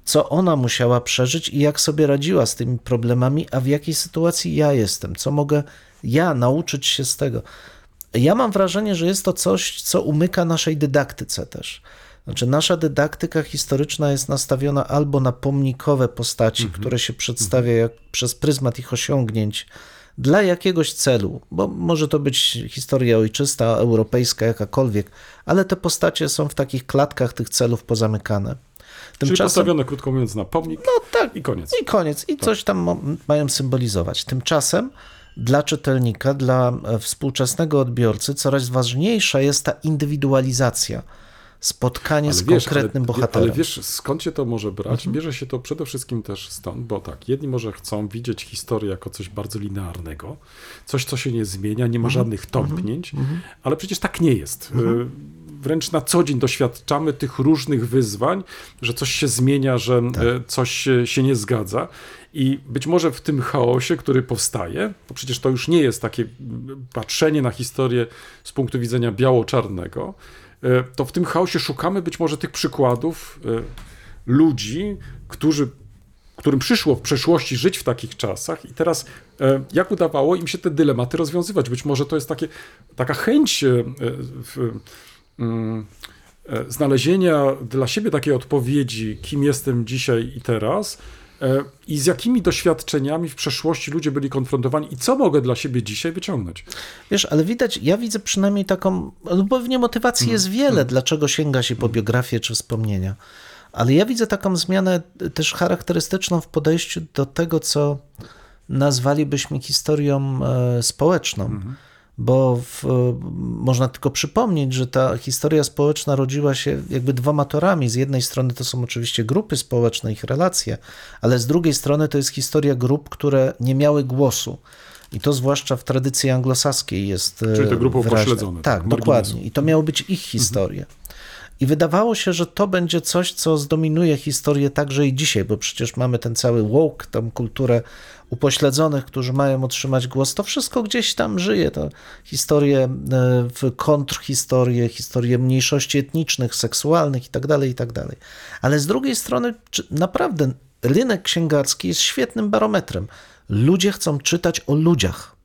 co ona musiała przeżyć i jak sobie radziła z tymi problemami, a w jakiej sytuacji ja jestem, co mogę ja nauczyć się z tego. Ja mam wrażenie, że jest to coś, co umyka naszej dydaktyce też. Znaczy, nasza dydaktyka historyczna jest nastawiona albo na pomnikowe postaci, Mhm. które się przedstawia jak, przez pryzmat ich osiągnięć dla jakiegoś celu, bo może to być historia ojczysta, europejska, jakakolwiek, ale te postacie są w takich klatkach tych celów pozamykane. Czyli postawione, krótko mówiąc, na pomnik No tak, i koniec. i koniec. I coś tam mają symbolizować. Tymczasem dla czytelnika, dla e, współczesnego odbiorcy coraz ważniejsza jest ta indywidualizacja. Spotkanie z konkretnym ale, bohaterem. Ale wiesz, skąd się to może brać? Mhm. Bierze się to przede wszystkim też stąd, bo tak, jedni może chcą widzieć historię jako coś bardzo linearnego, coś, co się nie zmienia, nie ma Mhm. żadnych tąpnięć, ale przecież tak nie jest. Y, Wręcz na co dzień doświadczamy tych różnych wyzwań, że coś się zmienia, że Tak. y, coś się- nie zgadza. I być może w tym chaosie, który powstaje, bo przecież to już nie jest takie patrzenie na historię z punktu widzenia biało-czarnego, e, to w tym chaosie szukamy być może tych przykładów e, ludzi, którzy, którym przyszło w przeszłości żyć w takich czasach i teraz e, jak udawało im się te dylematy rozwiązywać. Być może to jest takie, taka chęć e, e, znalezienia dla siebie takiej odpowiedzi, kim jestem dzisiaj i teraz, e, i z jakimi doświadczeniami w przeszłości ludzie byli konfrontowani i co mogę dla siebie dzisiaj wyciągnąć. Wiesz, ale widać, ja widzę przynajmniej taką, no pewnie motywacji jest wiele, dlaczego sięga się po biografię czy wspomnienia. Ale ja widzę taką zmianę też charakterystyczną w podejściu do tego, co nazwalibyśmy historią e, społeczną. Bo w, można tylko przypomnieć, że ta historia społeczna rodziła się jakby dwoma torami. Z jednej strony to są oczywiście grupy społeczne, ich relacje, ale z drugiej strony to jest historia grup, które nie miały głosu. I to zwłaszcza w tradycji anglosaskiej jest. Czyli te grupy wyraźne. upośledzone, Tak, marginesu. dokładnie. I to miało być ich historie. I wydawało się, że to będzie coś, co zdominuje historię także i dzisiaj, bo przecież mamy ten cały woke, tą kulturę upośledzonych, którzy mają otrzymać głos. To wszystko gdzieś tam żyje. To historie e, kontrhistorie, historie mniejszości etnicznych, seksualnych itd., itd. Ale z drugiej strony, naprawdę rynek księgarski jest świetnym barometrem. Ludzie chcą czytać o ludziach.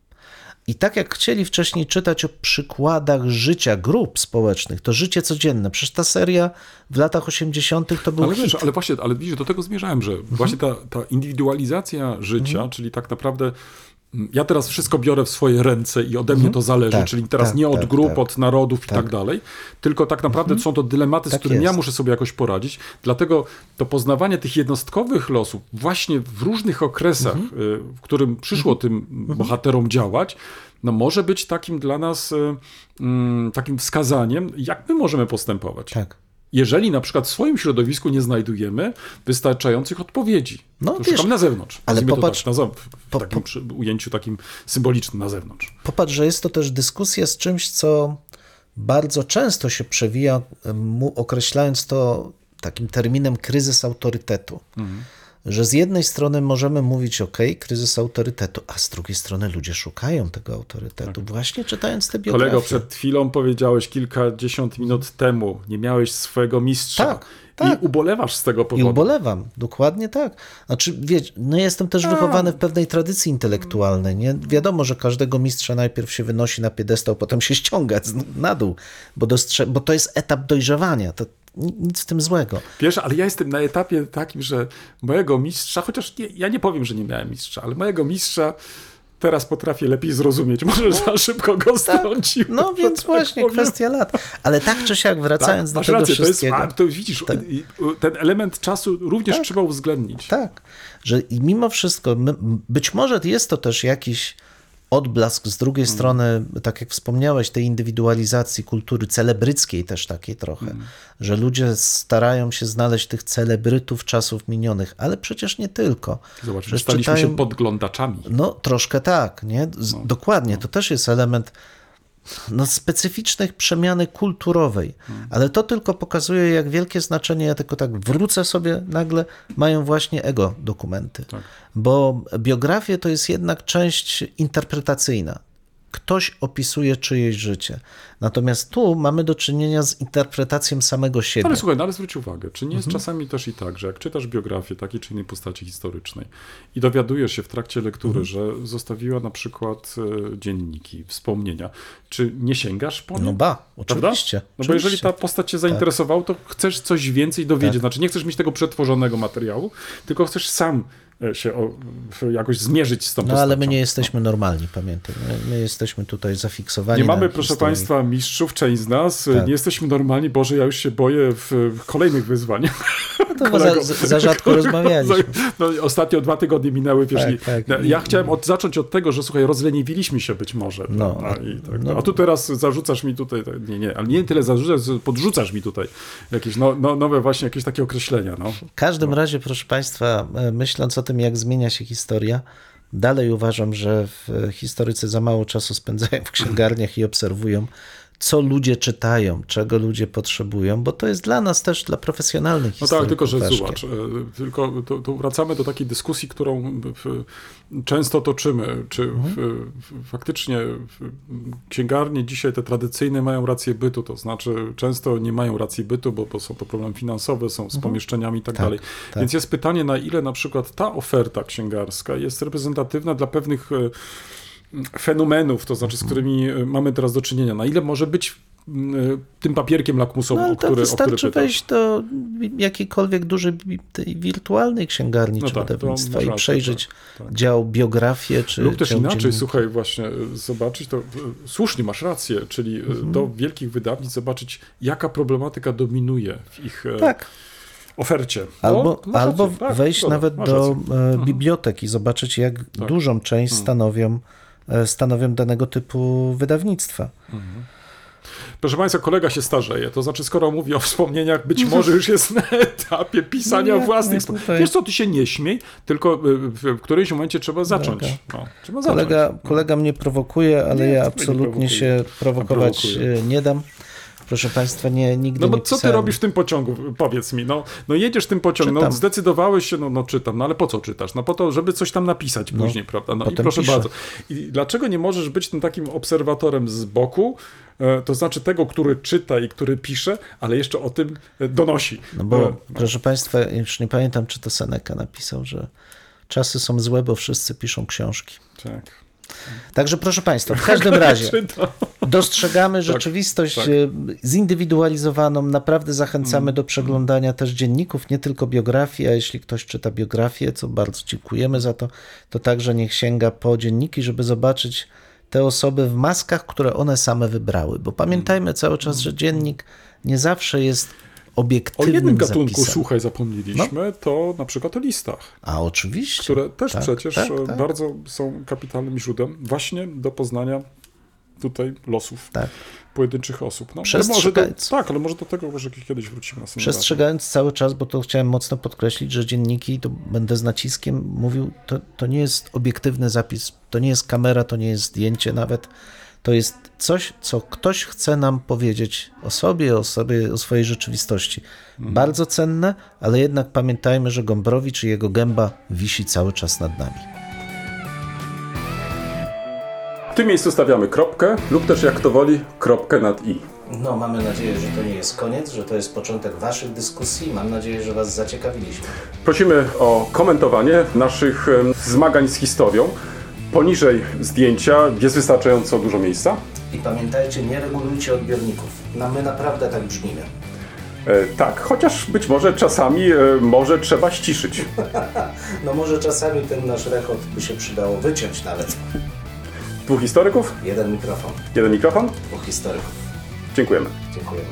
I tak jak chcieli wcześniej czytać o przykładach życia grup społecznych, to życie codzienne. Przecież ta seria w latach 80. to był Ale hit. wiesz, ale właśnie, ale widzisz, do tego zmierzałem, że właśnie ta, ta indywidualizacja życia, czyli tak naprawdę ja teraz wszystko biorę w swoje ręce i ode mnie to zależy, Tak, czyli teraz tak, nie od tak, grup, tak. od narodów i tak dalej, tylko tak naprawdę są to dylematy, z Tak którymi ja jest. muszę sobie jakoś poradzić. Dlatego to poznawanie tych jednostkowych losów właśnie w różnych okresach, Mhm. y, w którym przyszło tym bohaterom działać, no może być takim dla nas y, mm, takim wskazaniem, jak my możemy postępować Tak. Jeżeli na przykład w swoim środowisku nie znajdujemy wystarczających odpowiedzi, No to wiesz, na zewnątrz. ale popatrz- tak, na w po- takim po- ujęciu takim symbolicznym na zewnątrz. Popatrz, że jest to też dyskusja z czymś, co bardzo często się przewija, mu określając to takim terminem kryzys autorytetu. Że z jednej strony możemy mówić, ok, kryzys autorytetu, a z drugiej strony ludzie szukają tego autorytetu, właśnie czytając te biografie. Kolego, przed chwilą powiedziałeś kilkadziesiąt minut temu, nie miałeś swojego mistrza. Tak, tak. I ubolewasz z tego I powodu. ubolewam, dokładnie tak. Znaczy, wiesz, no jestem też wychowany w pewnej tradycji intelektualnej. Nie? Wiadomo, że każdego mistrza najpierw się wynosi na piedestał, potem się ściąga na dół, bo, dostrze- bo to jest etap dojrzewania. To nic w tym złego. Wiesz, ale ja jestem na etapie takim, że mojego mistrza, chociaż nie, ja nie powiem, że nie miałem mistrza, ale mojego mistrza teraz potrafię lepiej zrozumieć. Może za szybko go strącił. No więc tak właśnie powiem. kwestia lat. Ale tak czy siak, wracając Tak, do tego rację, to jest, wszystkiego. to widzisz, i- ten element czasu również trzeba uwzględnić. Tak, że i mimo wszystko, my, być może jest to też jakiś odblask z drugiej Mm. strony, tak jak wspomniałeś, tej indywidualizacji kultury celebryckiej też takiej trochę, Mm. że ludzie starają się znaleźć tych celebrytów czasów minionych, ale przecież nie tylko. Zobacz, Że staliśmy czytają- się podglądaczami. No, troszkę tak, nie? Z, Dokładnie, to też jest element no, specyficznej przemiany kulturowej, ale to tylko pokazuje, jak wielkie znaczenie, ja tylko tak wrócę sobie nagle, mają właśnie ego dokumenty. Bo biografie to jest jednak część interpretacyjna. Ktoś opisuje czyjeś życie. Natomiast tu mamy do czynienia z interpretacją samego siebie. Ale słuchaj, no ale zwróć uwagę, czy nie jest Mhm. czasami też i tak, że jak czytasz biografię takiej czy innej postaci historycznej i dowiadujesz się w trakcie lektury, Mhm. że zostawiła na przykład e, dzienniki, wspomnienia, czy nie sięgasz po nie? No ba, Prawda? oczywiście. No bo jeżeli oczywiście. Tak. ta postać cię zainteresowała, to chcesz coś więcej dowiedzieć. Znaczy nie chcesz mieć tego przetworzonego materiału, tylko chcesz sam się o, jakoś zmierzyć z tą No postacią. ale my nie jesteśmy normalni, pamiętaj. My, my jesteśmy tutaj zafiksowani. Nie mamy, proszę historii. Państwa, mistrzów, część z nas. Tak. Nie jesteśmy normalni. Boże, ja już się boję w, w kolejnych wyzwaniach. To bo za, za- za rzadko rozmawialiśmy. No, ostatnio dwa tygodnie minęły, wiesz, Tak, i, tak. no, ja chciałem od, zacząć od tego, że słuchaj, rozleniwiliśmy się być może. No, No, i tak, no. A tu teraz zarzucasz mi tutaj, nie, nie, ale nie tyle zarzucasz, podrzucasz mi tutaj jakieś no, no, nowe właśnie jakieś takie określenia. No. W każdym razie, proszę Państwa, e, myśląc o tym, jak zmienia się historia, dalej uważam, że historycy za mało czasu spędzają w księgarniach i obserwują, co ludzie czytają, czego ludzie potrzebują, bo to jest dla nas też, dla profesjonalnych No tak, tylko że ważkie. zobacz, e, tylko to, to wracamy do takiej dyskusji, którą w, często toczymy, czy w, w, faktycznie księgarnie dzisiaj te tradycyjne mają rację bytu, to znaczy często nie mają racji bytu, bo, bo są to problemy finansowe, są z pomieszczeniami i tak, Tak, dalej. tak. Więc jest pytanie, na ile na przykład ta oferta księgarska jest reprezentatywna dla pewnych e, fenomenów, to znaczy z którymi e, mamy teraz do czynienia, na ile może być m, e, tym papierkiem lakmusowym, No, o to który, o który wystarczy pytasz. wejść do jakiejkolwiek dużej tej wirtualnej księgarni No czy tak, wydawnictwa i przejrzeć tak, tak. dział biografię czy Lub też inaczej, dziennika. słuchaj, właśnie y, zobaczyć to, słusznie masz rację, czyli Mhm. do wielkich wydawnictw zobaczyć, jaka problematyka dominuje w ich e, Tak, ofercie. No, Albo, masz albo rację, tak, wejść nawet do. Mhm. e, biblioteki, zobaczyć, jak Tak. dużą część stanowią, e, stanowią danego typu wydawnictwa. Proszę Państwa, kolega się starzeje, to znaczy skoro mówi o wspomnieniach, być może już jest na etapie pisania No nie, własnych nie, wspomnień. Wiesz co, ty się nie śmiej, tylko y, w, którymś momencie trzeba zacząć. No, trzeba zacząć. Kolega, kolega mnie prowokuje, ale Nie, ja absolutnie się prowokować e, nie dam. Proszę Państwa, nie, nigdy No bo nie co ty robisz w tym pociągu? Powiedz mi. No, no jedziesz tym pociągiem, no zdecydowałeś się, no, no czytam, no ale po co czytasz? No po to, żeby coś tam napisać później, prawda? No i proszę piszę. bardzo. I dlaczego nie możesz być tym takim obserwatorem z boku, e, to znaczy tego, który czyta i który pisze, ale jeszcze o tym e, donosi? No bo, E, proszę Państwa, już nie pamiętam, czy to Seneca napisał, że czasy są złe, bo wszyscy piszą książki. Tak. Także proszę Państwa, w każdym razie dostrzegamy rzeczywistość tak. e, zindywidualizowaną. Naprawdę zachęcamy Mm. do przeglądania też dzienników, nie tylko biografii, a jeśli ktoś czyta biografię, co bardzo dziękujemy za to, to także niech sięga po dzienniki, żeby zobaczyć te osoby w maskach, które one same wybrały. Bo pamiętajmy cały czas, że dziennik nie zawsze jest O obiektywnym jednym gatunku, zapisem. słuchaj, zapomnieliśmy, to na przykład o listach, A oczywiście. które też Tak, przecież tak, e, tak. bardzo są kapitalnym źródłem właśnie do poznania tutaj losów Tak. pojedynczych osób. No, Przestrzegając. do, tak, ale może do tego może kiedyś wrócimy. Przestrzegając cały czas, bo to chciałem mocno podkreślić, że dzienniki, to będę z naciskiem mówił, to, to nie jest obiektywny zapis, to nie jest kamera, to nie jest zdjęcie nawet, To jest coś, co ktoś chce nam powiedzieć o sobie, o sobie, o swojej rzeczywistości. Bardzo cenne, ale jednak pamiętajmy, że Gombrowicz i jego gęba wisi cały czas nad nami. W tym miejscu stawiamy kropkę lub też jak to woli kropkę nad i. No, mamy nadzieję, że to nie jest koniec, że to jest początek Waszych dyskusji. Mam nadzieję, że Was zaciekawiliśmy. Prosimy o komentowanie naszych zmagań z historią. Poniżej zdjęcia jest wystarczająco dużo miejsca. I pamiętajcie, nie regulujcie odbiorników. No, my naprawdę tak brzmimy. E, tak, chociaż być może czasami e, może trzeba ściszyć. No może czasami ten nasz rechot by się przydało wyciąć nawet. Dwóch historyków, Jeden mikrofon, jeden mikrofon. dwóch historyków. Dziękujemy. Dziękujemy.